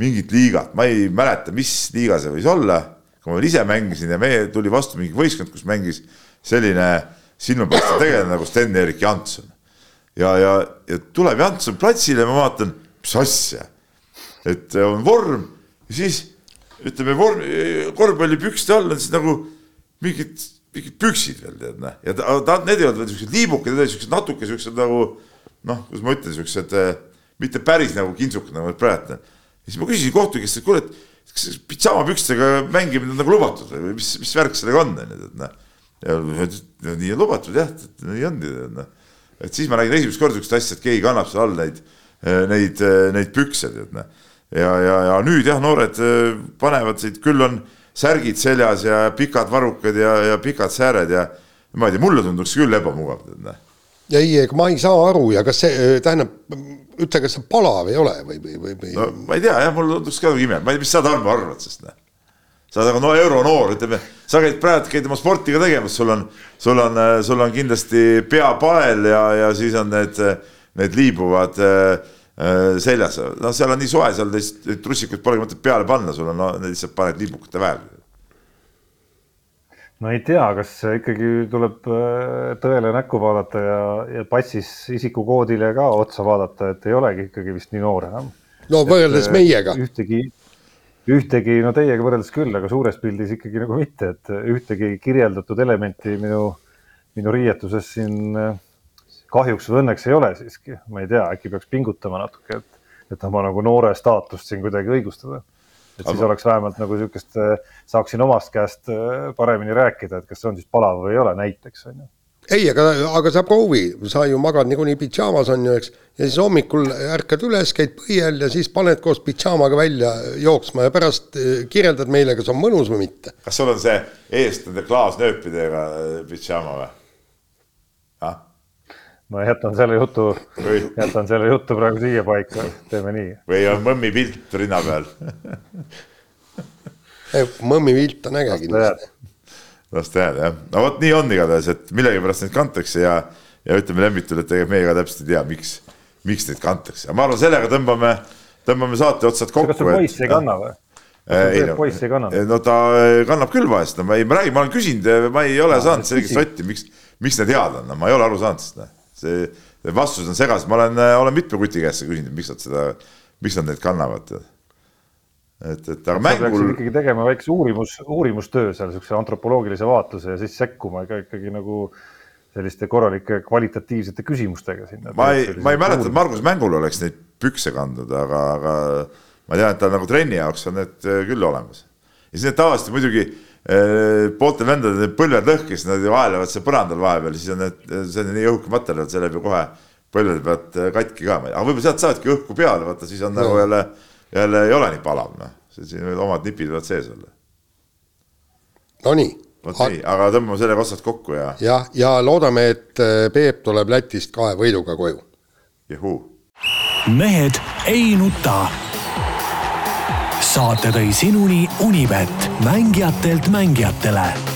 mingit liigat, ma ei mäleta, mis liiga see võis olla, kui ma veel ise mängisin ja meie tuli vastu mingi võistkond, kus mängis selline silmapaistev tegelane nagu Sten-Erik Janson. ja, ja, ja tuleb Janson platsile, ma vaatan, mis asja, et on vorm ja siis ütleme vorm, korvpallipükste all on siis nagu mingid, mingid püksid veel tead noh, ja ta, ta, need ei olnud veel siuksed liibukad, need olid siuksed natuke siuksed nagu noh, kuidas ma ütlen, siuksed eh, mitte päris nagu kintsukad nagu praegu. ja siis ma küsisin kohtunik käest, et kuule, et kas pitsaamapükstega mängimine on nagu lubatud või mis, mis värk sellega on, onju, et noh ja nii on lubatud jah, nii on, noh. et siis ma nägin esimest korda sihukest asja, et keegi kannab seal all neid, neid, neid pükse, tead noh. ja, ja, ja nüüd jah, noored eh, panevad siit, küll on särgid seljas ja pikad varrukad ja, ja pikad sääred ja ma ei tea, mulle tunduks küll ebamugav, tead noh ei, ega ma ei saa aru ja kas see, eh, tähendab, ütle, kas see palav ei ole või, või, või, või...? no ma ei tea jah, mulle tunduks ka nagu ime, ma ei tea, mis sa Tarmo arvad, sest noh sa oled nagu no euronoor, ütleme, sa käid praegu käid oma sporti ka tegemas, sul on, sul on, sul on kindlasti pea pael ja, ja siis on need, need liibuvad äh, seljas, no seal on nii soe, seal neid trussikuid polegi mõtet peale panna, sul on no, lihtsalt paned liibukate vahel. no ei tea, kas ikkagi tuleb tõele näkku vaadata ja, ja passis isikukoodile ka otsa vaadata, et ei olegi ikkagi vist nii noor enam. no võrreldes meiega. ühtegi ühtegi, no teiega võrreldes küll, aga suures pildis ikkagi nagu mitte, et ühtegi kirjeldatud elementi minu, minu riietuses siin äh, kahjuks või õnneks ei ole siiski, ma ei tea, äkki peaks pingutama natuke, et, et oma nagu noore staatust siin kuidagi õigustada. et siis aga... oleks vähemalt nagu niisugust, saaksin omast käest paremini rääkida, et kas see on siis palav või ei ole, näiteks on ju ei, aga, aga sa proovi, sa ju magad niikuinii pidžaamas on ju, eks, ja siis hommikul ärkad üles, käid põiel ja siis paned koos pidžaamaga välja jooksma ja pärast eh, kirjeldad meile, kas on mõnus või mitte. kas sul on see eest nende klaasnööpidega eh, pidžaama või? ah? ma jätan selle jutu, jätan selle jutu praegu siia paika, teeme nii. või on mõmmi pilt rinna peal mõmmi pilt on äge kindlasti las ta jääda jah, no vot nii on igatahes, et millegipärast neid kantakse ja, ja ütleme Lembitule, et tegelikult meie ka täpselt ei tea, miks, miks neid kantakse, aga ma arvan, sellega tõmbame, tõmbame saate otsad kokku. kas su poiss ei kanna või? ei no, poiss ei kanna? no ta kannab küll vahest, no ma ei, ma räägin, ma olen küsinud, ma ei ole no, saanud selget sotti, miks, miks need head on, no ma ei ole aru saanud sellest, noh. see vastus on segas, ma olen, olen mitme kuti käest küsinud, miks nad seda, miks nad neid kannavad et, et aga mängul. ikkagi tegema väikse uurimus, uurimustöö seal niisuguse antropoloogilise vaatluse ja siis sekkuma ka ikkagi nagu selliste korralike kvalitatiivsete küsimustega sinna. ma ei, ma ei mäleta, et Margus Mängul oleks neid pükse kandnud, aga, aga ma tean, et tal nagu trenni jaoks on need äh, küll olemas. ja siis need tavaliselt muidugi eh, pooltel vendadel põlved lõhkes, nad ju vaelevad seal põrandal vahepeal, siis on need, see on nii õhuke materjal, see läheb ju kohe põlvede pealt äh, katki ka, aga võib-olla sealt saavadki õhku peale, vaata siis on nagu jälle jälle ei ole nii palav, noh, siin võivad omad nipid võivad sees olla. Nonii. vot nii, aga tõmbame sellega otsad kokku ja. jah, ja loodame, et äh, Peep tuleb Lätist kahe võiduga koju. juhuu. mehed ei nuta. saate tõi sinuni Unibet, mängijatelt mängijatele